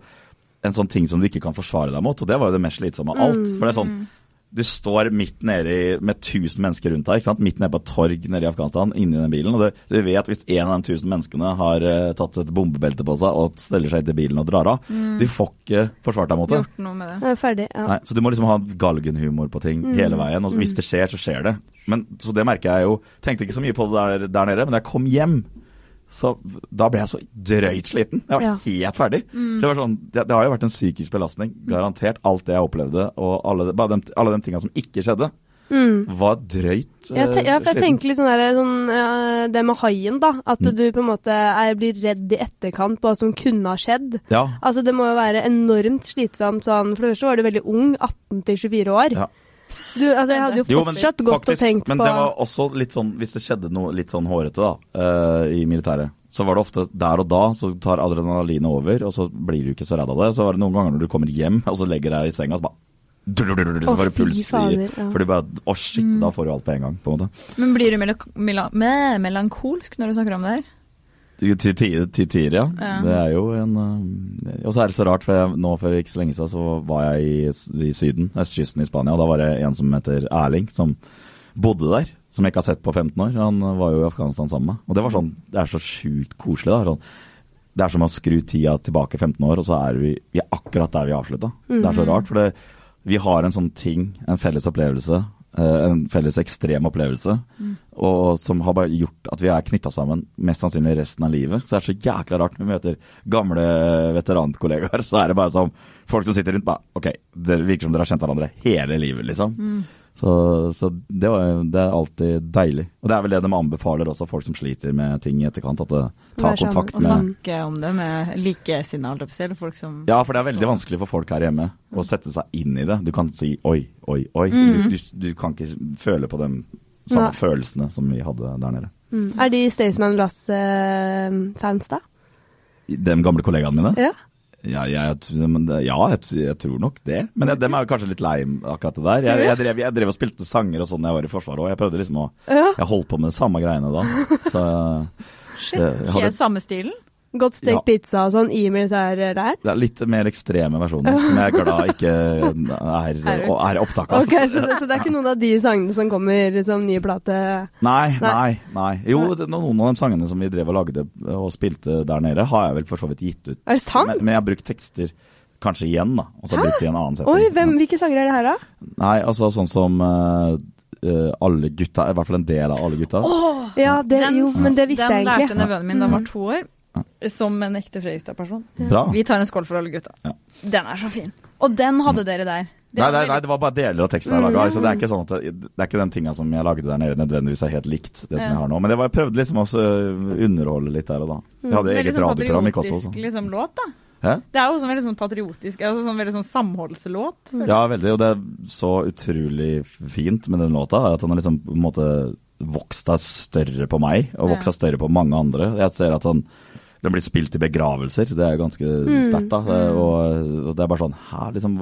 en sånn ting som du ikke kan forsvare deg mot, og det var jo det mest slitsomme av alt. For det er sånn du står midt nede med 1000 mennesker rundt deg, ikke sant? midt nede på et torg nede i Afghanistan, inni den bilen. Og du, du vet at hvis en av de 1000 menneskene har uh, tatt et bombebelte på seg og steller seg inn i bilen og drar av, du får ikke forsvart deg mot det. Gjort noe med det? Er ferdig. Ja. Nei, så du må liksom ha galgenhumor på ting hele veien. Og hvis det skjer, så skjer det. Men, så det merker jeg jo. Tenkte ikke så mye på det der, der nede, men da jeg kom hjem, så da ble jeg så drøyt sliten. Jeg var Ja. helt ferdig. Så det, var sånn, det, det har jo vært en psykisk belastning. Garantert. Alt det jeg opplevde, og alle, de, alle de tinga som ikke skjedde, Mm. var drøyt Jeg, ja, for jeg tenker litt sånn, der, sånn uh, det med haien, da. At Mm. du på en måte er, blir redd i etterkant på hva som kunne ha skjedd. Ja. Altså Det må jo være enormt slitsomt sånn For det første var du veldig ung, 18 til 24 år. Ja. Du, altså Jeg hadde jo Jo, men fortsatt gått og tenkt tenkt men på det var også litt sånn, hvis det skjedde noe litt sånn hårete da, uh, i militæret, så var det ofte der og da så tar adrenalinet over, og så blir du ikke så redd av det. Så var det noen ganger når du kommer hjem og så legger deg i senga, så bare så det puls i. Fordi bare Å, shit, da får du alt på en gang, på en måte. Men blir du mela mela me melankolsk når du snakker om det her? Til tider, ja. Ja. Det er jo en eh, Og så er det så rart, for jeg, nå for ikke så lenge siden så var jeg i, i Syden, østkysten i Spania, og da var det en som heter Erling, som bodde der. Som jeg ikke har sett på 15 år. Han var jo i Afghanistan sammen med. Og det var sånn Det er så sjukt koselig, da. Sånn, det er som å skru tida tilbake 15 år, og så er vi, vi er akkurat der vi avslutta. Det er så rart, for det, vi har en sånn ting, en felles opplevelse, en felles ekstrem opplevelse, og som har bare gjort at vi er knytta sammen mest sannsynlig resten av livet. Så det er så jækla rart når vi møter gamle veterankollegaer, så er det bare som folk som sitter rundt bare Ok, det virker som dere har kjent hverandre hele livet, liksom. Så, så det, var, det er alltid deilig. Og det er vel det de anbefaler også folk som sliter med ting i etterkant, at det, ta kontakt med... Å snakke om det med likesinnede, folk som Ja, for det er veldig vanskelig for folk her hjemme å sette seg inn i det. Du kan si oi, oi, oi. Du, du, du kan ikke føle på de samme Nei. følelsene som vi hadde der nede. mm. Er de Staysman Lass-fans, da? De gamle kollegaene mine? Ja. Ja, jeg, ja jeg, jeg tror nok det. Men jeg, dem er jo kanskje litt lei akkurat det der. Jeg, jeg, drev, drev og spilte sanger og sånn da jeg var i Forsvaret òg. Jeg prøvde liksom å Jeg holdt på med de samme greiene da. Så, hadde, Helt samme stilen? Godt stekt Ja. pizza og sånn i der. det er litt mer ekstreme versjoner som jeg er glad ikke er, er opptak av. Ok, så, så det er ikke noen av de sangene som kommer som ny plate? Nei, Nei. nei. Jo, det, noen av de sangene som vi drev og lagde og spilte der nede, har jeg vel for så vidt gitt ut. Er det sant? Men, men jeg har brukt tekster kanskje igjen, da. Og så har jeg brukt i en annen setning. Oi, hvem, hvilke sanger er det her, da? Nei, altså sånn som uh, Uh, alle gutta, i hvert fall en del av alle gutta. Ja, det, jo, men det visste jeg egentlig. Den lærte nevøen min da han var to år, som en ekte Fredrikstad-person. Ja. Vi tar en skål for alle gutta. Ja. Den er så fin. Og den hadde dere der. Det Nei, nei, nei, det var bare deler av teksten jeg laga. Så det er ikke sånn at det, det er ikke den tinga som jeg lagde der nede nødvendigvis er helt likt det som Ja. jeg har nå. Men det var, jeg prøvde liksom å underholde litt der og da. Jeg hadde Veldig eget sånn radioprogram i Kosovo. patriotisk liksom, låt, da. Hæ? Det er jo sånn veldig sånn patriotisk, altså sånn veldig sånn samholdslåt. Ja, veldig. Og det er så utrolig fint med den låta, at han har liksom på en måte vokst seg større på meg, og vokst seg større på mange andre. Jeg ser at han den blir spilt i begravelser, det er jo ganske sterkt, da. Og, og det er bare sånn Hæ, liksom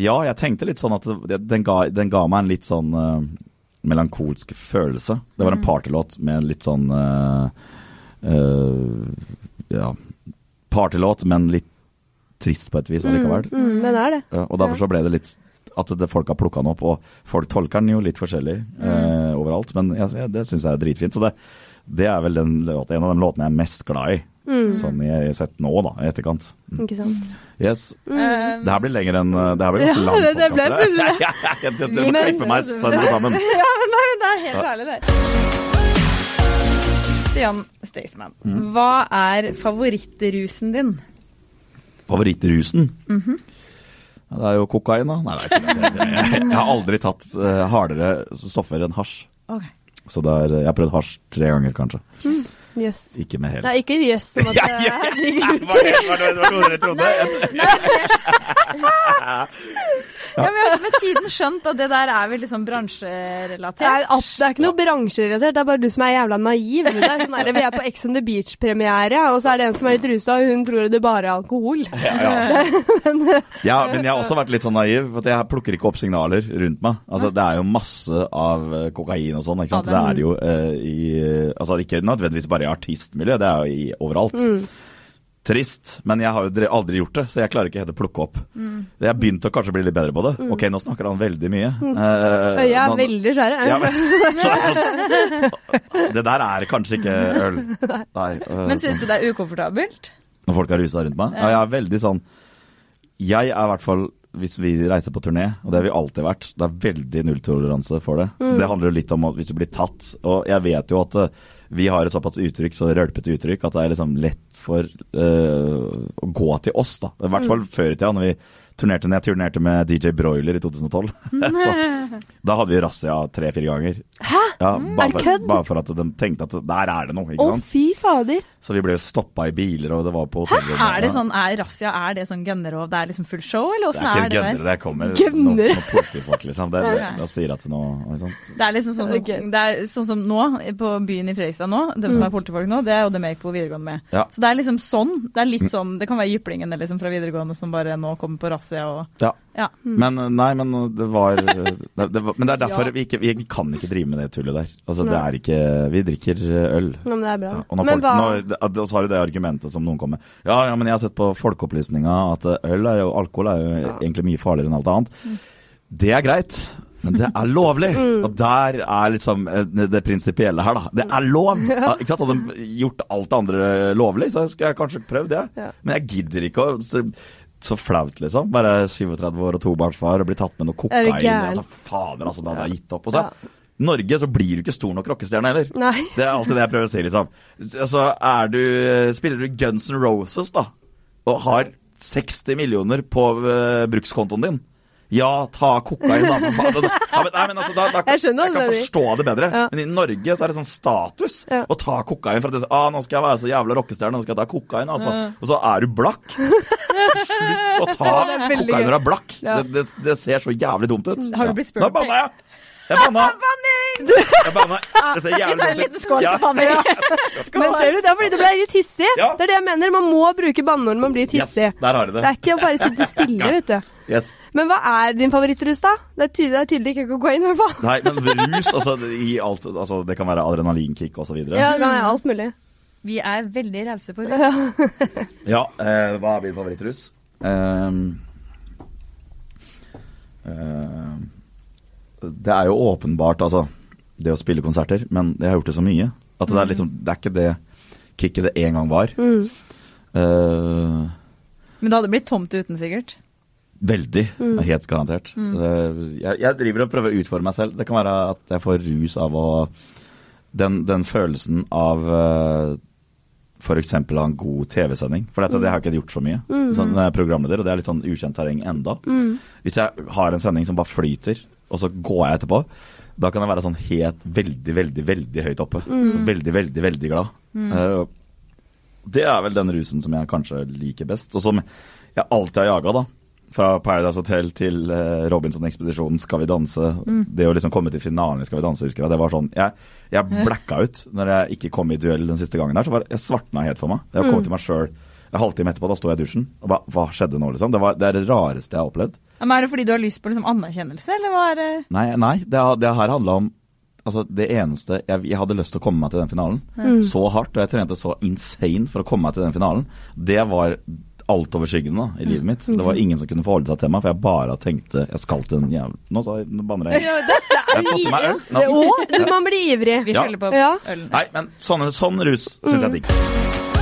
Ja, jeg tenkte litt sånn at den, ga, den ga meg en litt sånn uh, melankolsk følelse. Det var en partylåt med en litt sånn uh, uh, Ja, partylåt, men litt trist på et vis allikevel. Mm, den er det. Ja, og derfor så ble det litt at det, folk har plukka den opp, og folk tolker den jo litt forskjellig eh, overalt. Men jeg, det syns jeg er dritfint. Så det, det er vel den låten, en av de låtene jeg er mest glad i. Sånn jeg har sett nå, da, i etterkant. Ikke sant. Yes. Mm. Det her blir lenger enn Det her blir ganske Ja, lang det- det ble plutselig det. Jeg ja, ja, må klippe meg sønder sammen. ja, men, nei, men det er helt ærlig, det. Stian Staysman, Mm. hva er favorittrusen din? Favorittrusen? ja, det er jo kokain, da. Nei, det er ikke det. Jeg, jeg, jeg har aldri tatt uh, hardere stoffer enn hasj. Ok. Så det er, jeg har prøvd hasj tre ganger, kanskje. Jøss. Ikke med hele Nei, ikke jøss som at det er. Var det var dere trodde? Ja, men jeg har med tiden skjønt at det der er vel liksom bransjerelatert. Det er, at, det er ikke noe bransjerelatert, det er bare du som er jævla naiv. Er sånn der, vi er på Ex on the Beach-premiere, og så er det en som er litt rusa, og hun tror det bare er alkohol. Ja, ja. ja, men jeg har også vært litt sånn naiv. For at jeg plukker ikke opp signaler rundt meg. Altså, Det er jo masse av eh, kokain og sånn. ikke sant? Ja, Det det- er det jo eh, i Altså ikke nødvendigvis bare i artistmiljøet, det er jo i overalt. Trist, men jeg har jo aldri gjort det, så jeg klarer ikke helt å plukke opp. Jeg har begynt å kanskje bli litt bedre på det. Ok, nå snakker han veldig mye. Mm. Øya nå- er veldig svære. ja, det der er kanskje ikke øl. Nei. eh, Men syns du det er ukomfortabelt? når folk har rusa rundt meg. Ja, jeg er veldig sånn Jeg er i hvert fall hvis vi reiser på turné, og det har vi alltid vært, det er veldig nulltoleranse for det. Det handler jo litt om at hvis du blir tatt, og jeg vet jo at eh, vi har et såpass uttrykk, så rølpete uttrykk, at det er liksom lett for uh, å gå til oss, da. I hvert fall før i tida, når vi turnerte når jeg turnerte med DJ Broiler i 2012. så, da hadde vi razzia tre-fire ganger. Hæ? Ja, Er bare, det for, kødd? bare for at de tenkte at der er det noe, Å, ikke sant. fy fader. Så vi ble stoppa i biler, og det var på hotellrom. Er det sånn, er razzia er det sånn gønnerov, det er liksom full show, eller Det åssen er er, ikke det gønnere, der? det kommer Gønnere? noen, noe politifolk, liksom. Det, det, det sier at noe ikke? Det er liksom sånn som, det er sånn som nå, på byen i Fredrikstad nå, de som er politifolk nå, det er jo dem jeg gikk på videregående med. Ja. Så det er liksom sånn, det er litt sånn, det kan være jyplingene liksom fra videregående som bare nå kommer på razzia og Ja. Ja. Men nei, men det var, det, det var Men det er derfor vi, ikke, vi, kan ikke drive med det tullet der. Altså, det er ikke Vi drikker øl. Ja, men det er bra. Ja, og når men folk, når, og så har du det argumentet som noen kommer med. Ja, ja, men jeg har sett på Folkeopplysninga at øl er jo, alkohol er jo egentlig mye farligere enn alt annet. Det er greit. Men det er lovlig, Mm. og der er liksom eh, det prinsipielle her, da. Det er lov! Ikke sant? Hadde de gjort alt det andre lovlig, så skulle jeg kanskje prøvd det. Ja. Men jeg gidder ikke å så, så flaut, liksom. Bare 37 år og tobarnsfar og bli tatt med noe kokain. Altså, fader, altså, da hadde jeg gitt opp. Og så, Ja. Norge så blir du ikke stor nok rockestjerne heller. Nei. Det er alltid det jeg prøver å si, liksom. Altså, er du Spiller du Guns N' Roses, da, og har 60 millioner på uh, brukskontoen din ja, ta kokain, da. For faen. Ja, men, nei, men altså, da, da, Jeg skjønner jeg kan forstå det bedre. Ja. Men i Norge så er det sånn status Ja. å ta kokain. For at det, ah, nå skal jeg være så jævla rockestjerne, nå skal jeg ta kokain. Altså. Og så er du blakk. Slutt å ta kokain når du er blakk. Det, det, det ser så jævlig dumt ut. Har du blitt spurt- Nå banna jeg! Jeg banna! Jeg banna. Det ser Vi jævlig tar en liten skål for banning. Men ser du, det er fordi du ble litt hissig. Ja. Det er det jeg mener. Man må bruke banneord når man blir Yes, hissig. der har du Det det. er ikke å bare sitte stille, vet du. Yes. Men hva er din favorittrus, da? Det er tydelig, det er tydelig ikke kokain, i hvert fall. Nei, men rus, altså, i alt, altså det kan være adrenalinkick osv. Ja, det er alt mulig. Vi er veldig rause på rus. Ja, eh, hva er min favorittrus? Ehm, eh, det er jo åpenbart, altså, det å spille konserter, men jeg har gjort det så mye. At det er liksom, det er ikke det kicket det en gang var. Mm. Uh, Men det hadde blitt tomt uten, sikkert. veldig, helt garantert. Eh, jeg, jeg driver og prøver å utfordre meg selv. Det kan være at jeg får rus av å Den, den følelsen av uh, f.eks. ha en god TV-sending. For dette, det har jeg ikke gjort så mye. Sånn, når jeg er programleder, og det er litt sånn ukjent terreng enda. Hvis jeg har en sending som bare flyter, og så går jeg etterpå, da kan jeg være sånn helt veldig, veldig, veldig høyt oppe. Veldig, veldig, veldig glad. Mm. og det er vel den rusen som jeg kanskje liker best, og som jeg alltid har jaga, da. Fra Paradise Hotel til eh, Robinson-ekspedisjonen, Skal vi danse. Det å liksom komme til finalen i Skal vi danse, husker jeg. Det var sånn Jeg, jeg blacka ut når jeg ikke kom i duell den siste gangen der. Så var, jeg svartna helt for meg. Jeg kom til meg sjøl en halvtime etterpå, da står jeg i dusjen. Og ba, hva skjedde nå, liksom? Det, var, det er det rareste jeg har opplevd. Men er det fordi du har lyst på liksom anerkjennelse, eller hva er det? Nei, nei det, det her handla om Altså, det eneste jeg, jeg hadde lyst til å komme meg til den finalen så hardt, og jeg trente så insane for å komme meg til den finalen, det var altoverskyggende da, i livet mitt. Det var ingen som kunne forholde seg til meg, for jeg bare tenkte jeg skal til den jævla Nå, sa jeg, nå banner jeg. Ja, dette er jeg fått meg øl. Nå. Å, du, man blir ivrig. Vi Ja. skylder på Ja. ølen. Nei, men sånn, sånn rus syns jeg er digg.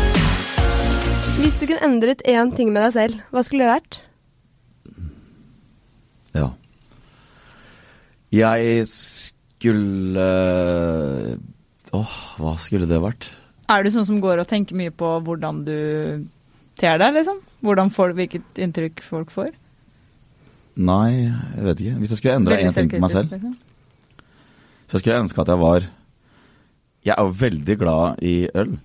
Hvis du kunne endret én ting med deg selv, hva skulle det vært? Ja. Jeg skulle Åh, hva skulle det vært? Er du sånn som går og tenker mye på hvordan du ter deg, liksom? Hvordan folk, hvilket inntrykk folk får? Nei, jeg vet ikke. Hvis jeg skulle endre én ting på meg selv, liksom. så skulle jeg ønske at jeg var Jeg er jo veldig glad i øl.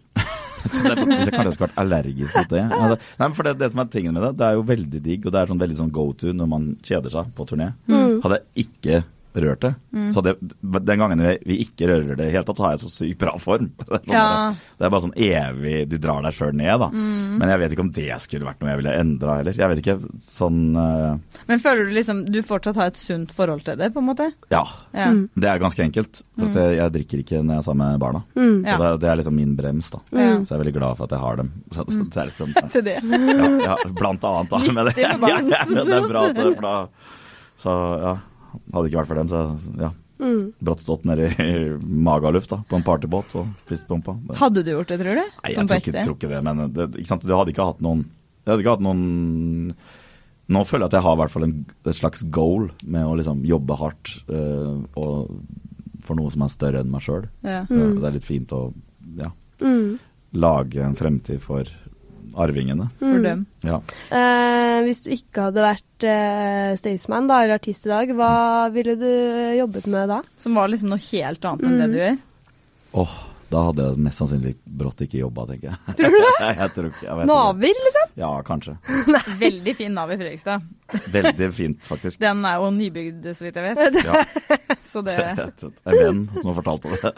Så det er, hvis jeg kanskje skulle vært allergisk mot det. Altså, nei, for det, det som er tingen med det, det er jo veldig digg, og det er sånn veldig sånn go to når man kjeder seg på turné. Hadde jeg ikke rørt det, så det, den gangen vi, vi ikke rører det i det hele tatt, så har jeg så sykt bra form. Det er, sånn Ja. det er bare sånn evig Du drar deg sjøl ned, da. Men jeg vet ikke om det skulle vært noe jeg ville endra heller. Jeg vet ikke. Sånn uh... Men føler du liksom du fortsatt har et sunt forhold til det, på en måte? Ja. Ja. Det er ganske enkelt. For at jeg, jeg drikker ikke når jeg er sammen med barna. Mm. Så Ja. det, det er liksom min brems, da. Så jeg er veldig glad for at jeg har dem. Så, så det er liksom, Til det. ja, ja, blant annet, da. Med det, med barn. ja, ja, det er bra. at det- For da, så ja. Hadde det ikke vært for dem, så ja. Mm. Brått stått nedi i Magaluf da, på en partybåt og spist pumpa. Hadde du gjort det, tror du? Nei, jeg tror ikke, tror ikke det, men det, du hadde ikke hatt noen Jeg hadde ikke hatt noen Nå føler jeg at jeg har i hvert fall en, et slags goal med å liksom jobbe hardt uh, og for noe som er større enn meg sjøl. Ja. Mm. Det er litt fint å ja, Mm. lage en fremtid for arvingene. For dem. Ja. Eh, hvis du ikke hadde vært eh, Staysman da, eller artist i dag, hva ville du eh, jobbet med da? Som var liksom noe helt annet enn det Mm. du gjør. Åh, da hadde jeg mest sannsynlig brått ikke jobba, tenker jeg. Tror du det? jeg tror ikke, jeg vet ikke. Liksom? Ja, kanskje. Veldig fin Nav i Fredrikstad. Veldig fint, faktisk. Den er jo nybygd, så vidt jeg vet. Ja, Så det en venn som har fortalt det.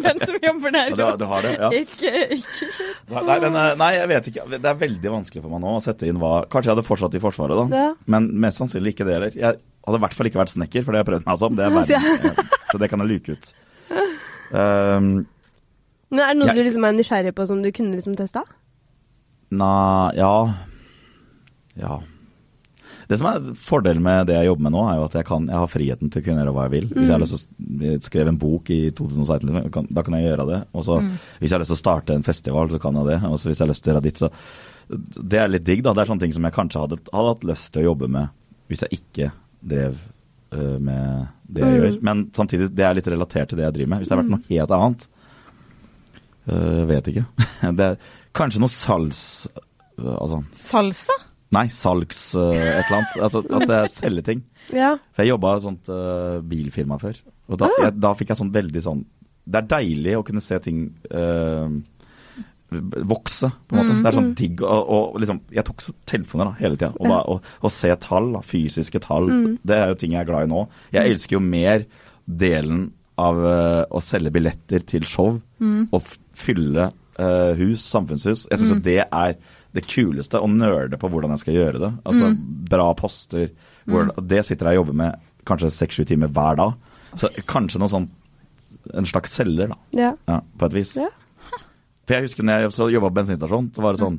venn som jobber der? Ja, du, har- du har det? Ja. Ikke, ikke Nei, men, nei, jeg vet ikke. Det er veldig vanskelig for meg nå å sette inn hva Kanskje jeg hadde fortsatt i Forsvaret, da. Ja. Men mest sannsynlig ikke det heller. Jeg hadde i hvert fall ikke vært snekker, for det har jeg prøvd meg som. Det er verden. Eh, Så det kan jeg luke ut. Um, Men er det noe Jeg- du liksom er nysgjerrig på som du kunne liksom testa? Nei, ja Ja. Det som er fordelen med det jeg jobber med nå, er jo at jeg, kan, jeg har friheten til å kunne gjøre hva jeg vil. Hvis jeg har lyst til å skrive en bok i 2016, liksom, kan, da kan jeg gjøre det. Og så Hvis jeg har lyst til å starte en festival, så kan jeg det. Og så hvis jeg har lyst til å gjøre ditt, så Det er litt digg, da. Det er sånne ting som jeg kanskje hadde, hadde hatt lyst til å jobbe med hvis jeg ikke drev øh, med det jeg Mm. gjør. Men samtidig, det er litt relatert til det jeg driver med. Hvis det har vært noe helt annet uh, vet ikke. Det er kanskje noe salgs... Uh, Altså Salsa? Nei, salgs et eller annet. Altså at jeg selger ting. Ja. For jeg jobba i et sånt bilfirma før. Og da, jeg, da fikk jeg sånn veldig sånn Det er deilig å kunne se ting vokse, på en måte. Det er sånn digg og, og liksom Jeg tok telefoner da, hele tida. Og, bare- og, og se tall, da, fysiske tall. Det er jo ting jeg er glad i nå. Jeg elsker jo mer delen av uh, å selge billetter til show og fylle uh, hus, samfunnshus. Jeg syns jo det er det kuleste, å nerde på hvordan jeg skal gjøre det. Altså bra poster. Hvor, Det sitter jeg og jobber med kanskje seks-sju timer hver dag. Så kanskje noe sånn En slags selger, da. ja. Ja, på et vis. Ja. For jeg husker når jeg så jobba på bensinstasjon, så var det sånn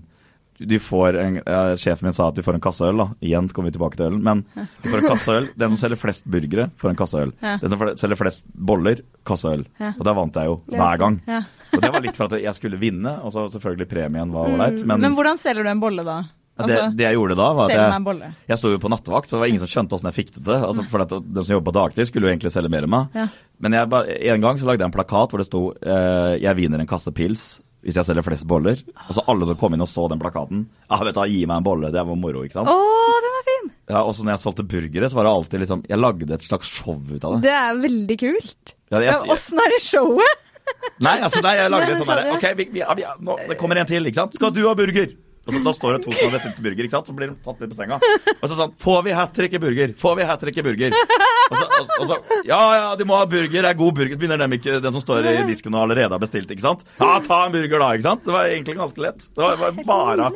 du får en, ja, Sjefen min sa at du får en kasse øl, da. Igjen kommer vi tilbake til ølen. Men du får en kasse øl. Den som selger flest burgere, får en kasse øl. Ja. Den som selger flest boller, kasse øl. Ja. Og der vant jeg jo hver gang. Ja. Og det var litt for at jeg skulle vinne, og så selvfølgelig premien var ålreit. Men, Men hvordan selger du en bolle, da? det, det jeg gjorde da, var at jeg, jeg sto jo på nattevakt, så det var ingen som skjønte åssen jeg fikk det til. Altså, for de som jobber på dagtid, skulle jo egentlig selge mer enn meg. Ja. Men jeg, en gang så lagde jeg en plakat hvor det sto eh, 'Jeg vinner en kasse pils'. Hvis jeg selger flest boller. Og så alle som kom inn og så den plakaten. Ja, vet du, Gi meg en bolle, det var moro, ikke sant. Åh, den er fin! Ja, Og så når jeg solgte burgere, så var det alltid liksom Jeg lagde et slags show ut av det. Det er veldig kult. Ja, Ja, Åssen er det showet? nei, altså nei, jeg lagde Nei, sånn derre. Ok, vi, vi, ja, vi, ja, nå, det kommer en til, ikke sant. Skal du ha burger? Og så, Da står det to som har bestilt burger, ikke sant? så blir de tatt litt på senga. Og så sånn Får vi hat trick i burger? Får vi hat trick i burger? Og så, og, og så Ja, ja, de må ha burger. Det er god burger. Så begynner dem ikke, den som står i disken og allerede har bestilt, ikke sant. Ja, ta en burger da, ikke sant. Det var egentlig ganske lett. Det var, bare,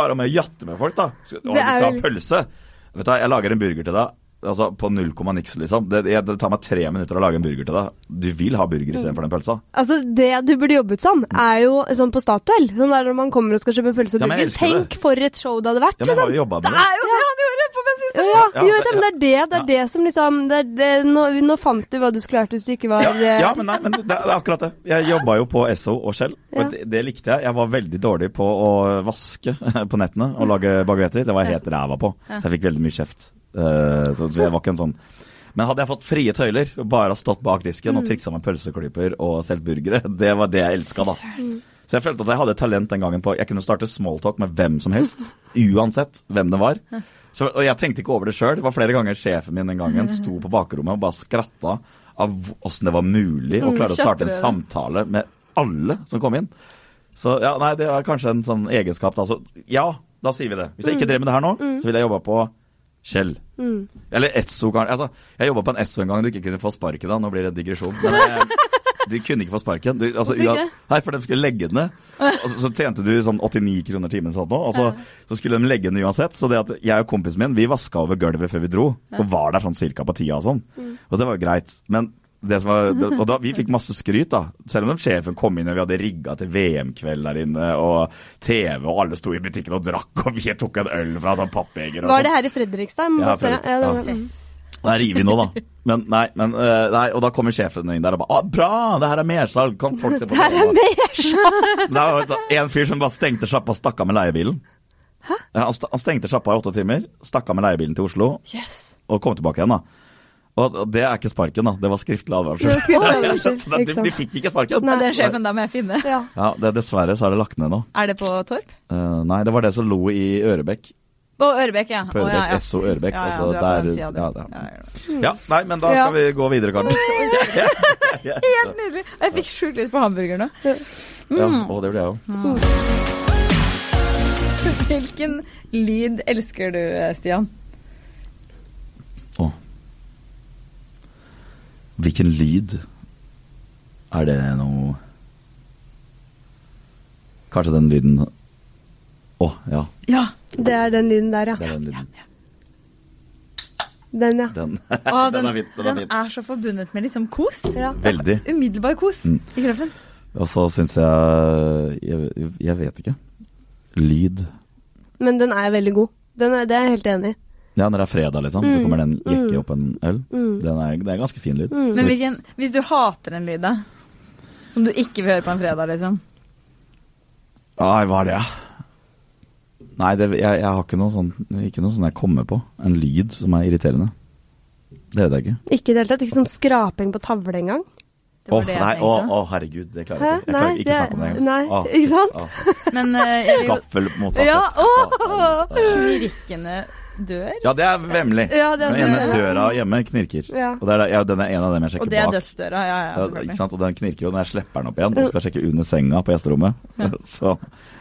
bare med å jatte med folk, da. Å, Og du skal ha pølse. Vet du hva, jeg lager en burger til deg. Altså på null komma niks, liksom. Det, jeg, det tar meg tre minutter å lage en burger til deg. Du vil ha burger istedenfor den pølsa. Altså, Det du burde jobbet som, er jo sånn på Statoil. Sånn der når man kommer og skal kjøpe pølse og Ja, Tenk burger. det. For et show det hadde vært, Ja, men liksom. Det det. er jo det Ja, ja, jo, det, men det er det, det er det som liksom det det, nå, nå fant du hva du skulle lært hvis du ikke var Ja, ja men, nei, men det, er akkurat det. Jeg jobba jo på Esso og Shell, og det, likte jeg. Jeg var veldig dårlig på å vaske på nettene og lage baguetter. Det var jeg helt ræva på. Så jeg fikk veldig mye kjeft. Eh, så, det var ikke en sånn Men hadde jeg fått frie tøyler og bare stått bak disken og triksa med pølseklyper og solgt burgere, det var det jeg elska, da. Så jeg følte at jeg hadde talent den gangen på Jeg kunne starte smalltalk med hvem som helst. Uansett hvem det var. Så, og jeg tenkte ikke over det sjøl. Det var flere ganger sjefen min den gangen sto på bakrommet og bare skratta av åssen det var mulig å klare å starte en samtale med alle som kom inn. Så ja, nei, det var kanskje en sånn egenskap, da. Så ja, da sier vi det. Hvis jeg ikke drev med det her nå, så ville jeg jobba på Kjell. Mm. Eller Esso, kanskje. Altså, jeg jobba på en Esso en gang du ikke kunne få sparken av. Nå blir det digresjon. Men jeg, du kunne ikke få sparken. Du, altså, ua- Nei, for de skulle legge den ned. Og så, tjente du sånn 89 kroner timen, sånn, og så, så skulle de legge den ned uansett. Så det at jeg og kompisen min vi vaska over gulvet før vi dro, og var der sånn cirka på tida og sånn. Og det var jo greit. Men det som var, og da, vi fikk masse skryt, da. Selv om sjefen kom inn og vi hadde rigga til VM-kveld der inne, og TV, og alle sto i butikken og drakk, og vi tok en øl fra sånn pappegger og Var sånn. det her i Fredrikstad? Jeg må Ja, det var Fredrikstad, Ja, ja. mm. Det er river nå, da. Men nei, men, øh, nei, og da kommer sjefen inn der og bare ah, 'Bra! Det her er mersalg! Kan folk se på Det her er mersalg! mer Det var altså en fyr som bare stengte sjappa og stakk av med leiebilen. Hæ? Han, han stengte sjappa i åtte timer, stakk av med leiebilen til Oslo Yes. og kom tilbake igjen, da. Og det er ikke sparken, da. Det var skriftlig advarsel. Så de, de fikk ikke sparken. Nei. det er sjefen da må jeg finne. Ja. Ja, det, Dessverre så er det lagt ned nå. Er det på Torp? Uh, nei, det var det som lo i Ørebekk. På Ørebekk, ja. På Å, ja, Ørebekk, ja. SO Ørebekk, Ja, ja, altså, er der- ja, ja. Ja, ja, ja. Ja, nei, men da Ja. kan vi gå videre, Karen. Helt nydelig. Jeg fikk sjukt lyst på hamburger nå. Ja, og det blir jeg jo. Hvilken lyd elsker du, Stian? Å. Hvilken lyd? Er det noe Kanskje den lyden Å, ja. Ja. Det er den lyden der, Det ja. er den lyden. Den, ja. Den, Å, den er fint, Den er den er så forbundet med liksom kos. ja. Veldig. Umiddelbar kos Mm. i kroppen. Og så syns jeg, jeg Jeg vet ikke. Lyd. Men den er veldig god. Den er, det er jeg helt enig i. Ja, når det er fredag, liksom, så Mm. kommer den jekke Mm. opp en øl. Mm. Den er, det er ganske fin lyd. Mm. Men hvilken, hvis du hater en lyd, da? Som du ikke vil høre på en fredag, liksom? Nei, hva er det? Nei, det, jeg, jeg har ikke noe sånn Ikke noe sånn jeg kommer på. En lyd som er irriterende. Det vet jeg ikke. Ikke i det hele tatt. Ikke sånn skraping på tavle engang. Å, oh, å, å, herregud, det klarer jeg ikke. Jeg klarer ikke å snakke om det engang. nei, Åh, ikke sant? åh. Men uh, jeg Gaffel mot tasse. Ja, Knirkende dør. Ja, det er vemmelig. Ja, det er Den ene døra hjemme knirker. Ja. Og det er, ja, den er en av dem jeg sjekker Og det er dødsdøra. Ja, ja, Ja, ikke selvfølgelig. sant? Og den knirker jo når jeg slipper den opp igjen og skal sjekke under senga på gjesterommet. Så,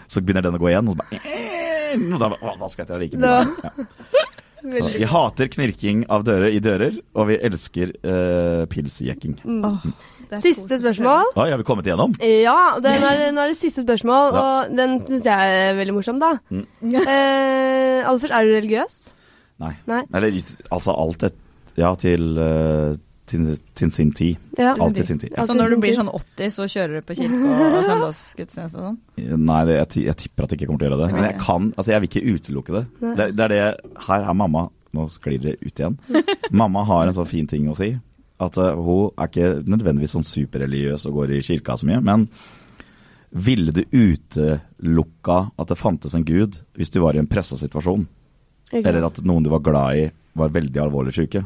så begynner den å gå igjen, og så bare og da, å, da skvetter jeg like mye. Ja. Så vi hater knirking av dører i dører, og vi elsker uh, pilsjekking. Mm. er Siste spørsmål. Oi, har vi kommet igjennom? Ja, det, nå, er det, nå er det siste spørsmål, Ja. og den syns jeg er veldig morsom, da. Mm. Eh, aller først, er du religiøs? Nei. Nei. Eller altså alt et Ja, til, eh, til, til sin tid. Ja. Alt til sin tid. Ja. Så når du blir sånn 80, så kjører du på kirke og søndagsgudstjeneste og sånn? Nei, det, jeg, jeg tipper at jeg ikke kommer til å gjøre det. Men jeg kan, altså jeg vil ikke utelukke det. Det, det er det Her er mamma Nå sklir det ut igjen. Mamma har en sånn fin ting å si. At eh, hun er ikke nødvendigvis sånn superreligiøs og går i kirka så mye. Men ville du utelukka at det fantes en gud hvis du var i en pressa situasjon? Eller at noen du var glad i, var veldig alvorlig syke.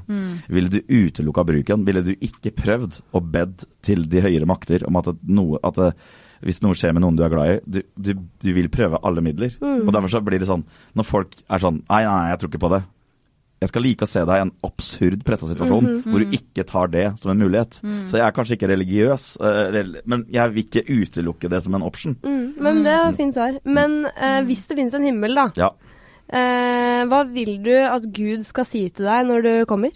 Ville du utelukka bruken? Ville du ikke prøvd og bedt til de høyere makter om at, noe, at hvis noe skjer med noen du er glad i, du, du, du vil prøve alle midler. Mm. Og derfor så blir det sånn, når folk er sånn Nei, nei, jeg tror ikke på det. Jeg skal like å se deg i en absurd pressa situasjon Mhm. hvor du ikke tar det som en mulighet. Så jeg er kanskje ikke religiøs, eh, men jeg vil ikke utelukke det som en option. Mm, men det er fint svar. Men eh, hvis det finnes en himmel, da, Ja. Eh, hva vil du at Gud skal si til deg når du kommer?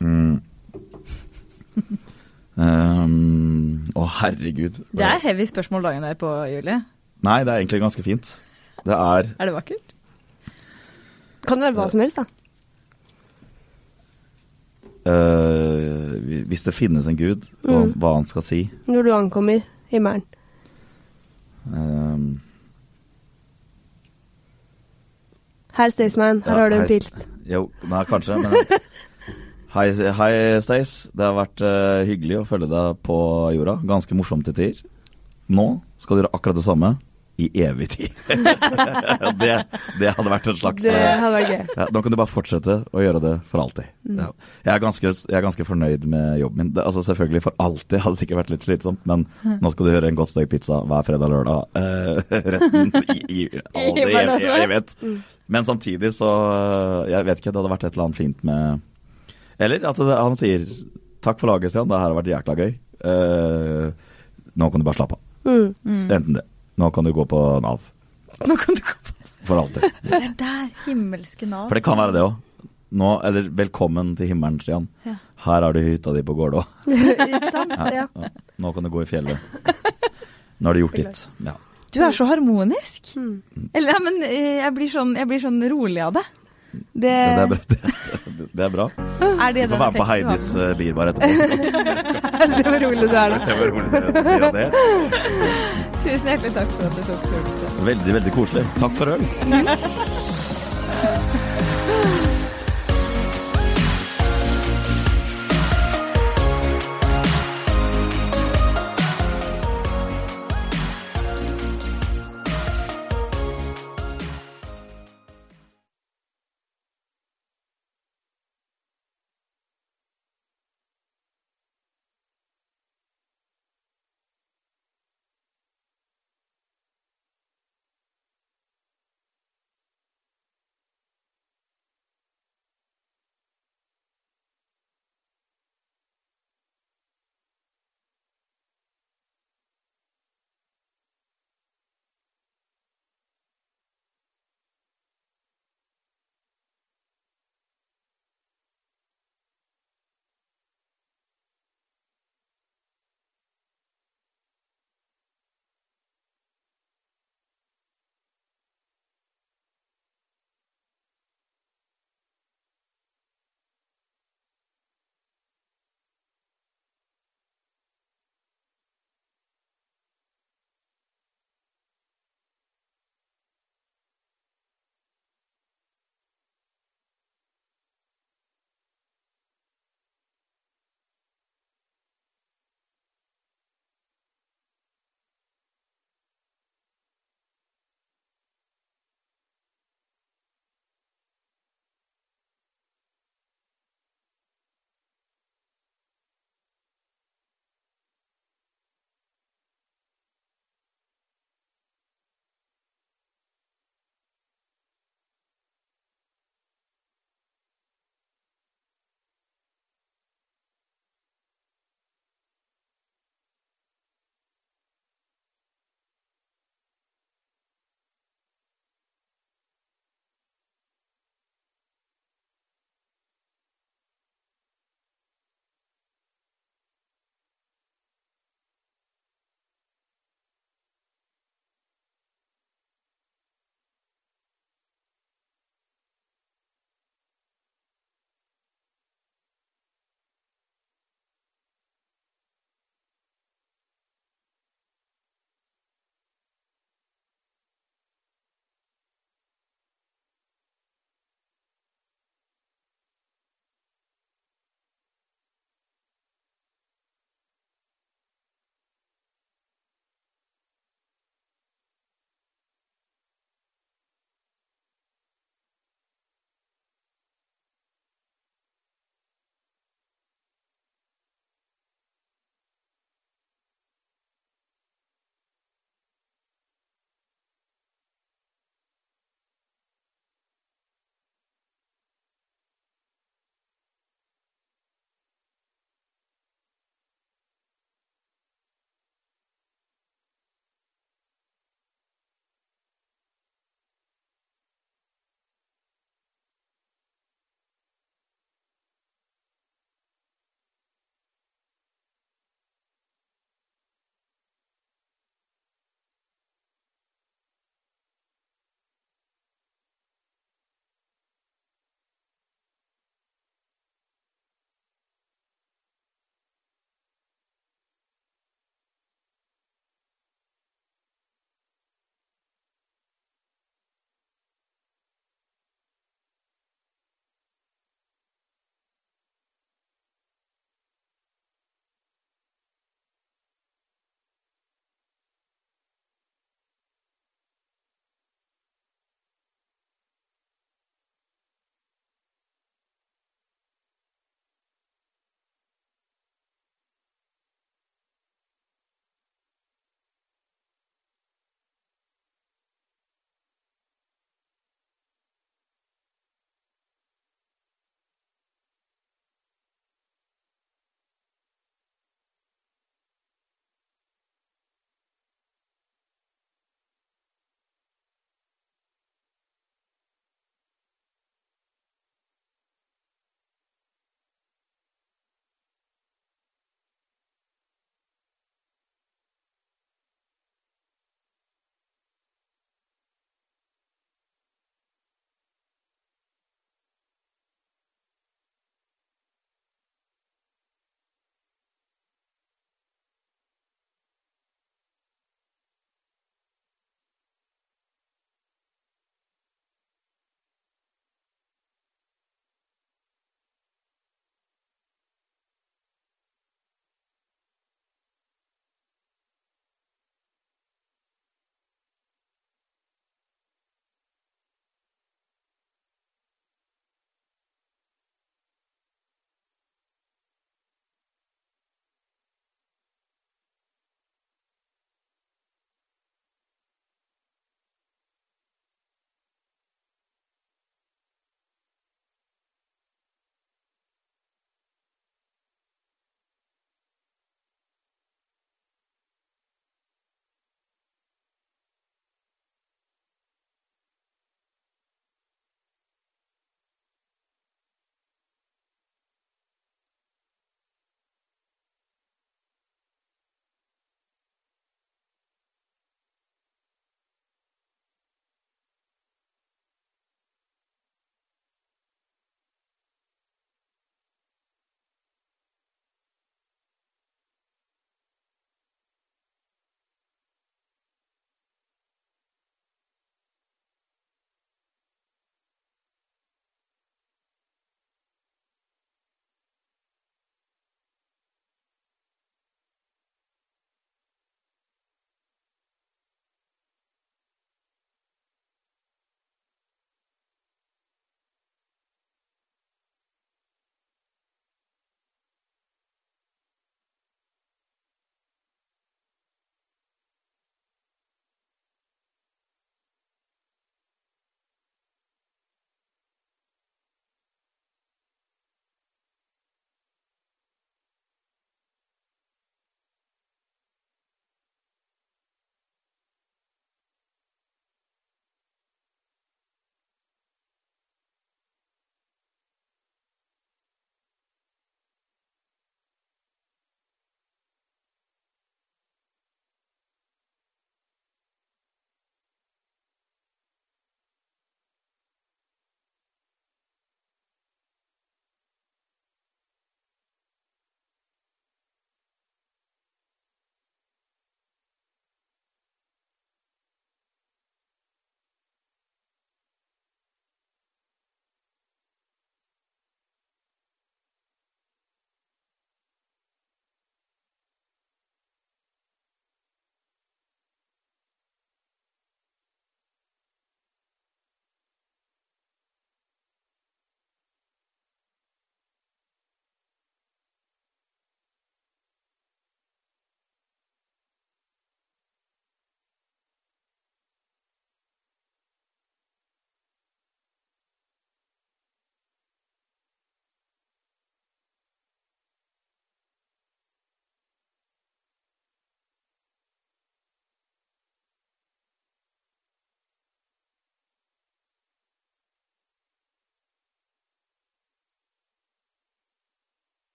Mm. Um, å, herregud. Det er heavy spørsmål dagen der på, Julie. Nei, det er egentlig ganske fint. Det er Er det vakkert? Kan det være hva som helst, da? Uh, Hvis det finnes en gud, Mm. hva han skal si Når du ankommer himmelen. um, Her, Staysman, her Ja, har du en pils. Jo, nei, kanskje, men Hei, hei Stace. Det har vært uh, hyggelig å følge deg på jorda. Ganske morsomt til tider. Nå skal du gjøre akkurat det samme i evig tid. det, det hadde vært en slags Det øh, hadde vært gøy. Ja, nå kan du bare fortsette å gjøre det for alltid. Mm. Ja. Jeg, er ganske, jeg er ganske fornøyd med jobben min. Det, altså Selvfølgelig for alltid hadde sikkert vært litt slitsomt, men nå skal du gjøre en godt stekt pizza hver fredag og lørdag. Eh, resten i, i, aldri, himmelen, jeg, jeg, altså. vet. Men samtidig så Jeg vet ikke, det hadde vært et eller annet fint med Eller at det, han sier takk for laget, Stian, det her har vært jækla gøy. Eh, nå kan du bare slappe av. Mm. Enten det. Nå kan du gå på Nav. Nå kan du gå på For alltid. Det er der himmelske Nav. For det kan være det òg. Nå, eller velkommen til himmelen, Stian. Ja. Her har du hytta di på Gålå. Ja. Nå kan du gå i fjellet. Nå har du gjort ditt. Ja. Du er så harmonisk. Mm. Eller, ja, men eh, jeg blir, sånn, jeg blir sånn rolig av det. Det, Det, er bra. Det, det er bra. er det Du får være med på Heidis uh, bilbar etterpå. Se hvor rolig du er da. Se hvor rolig det blir av det. Tusen hjertelig takk for at du tok turen. Veldig, veldig koselig. Takk for øl.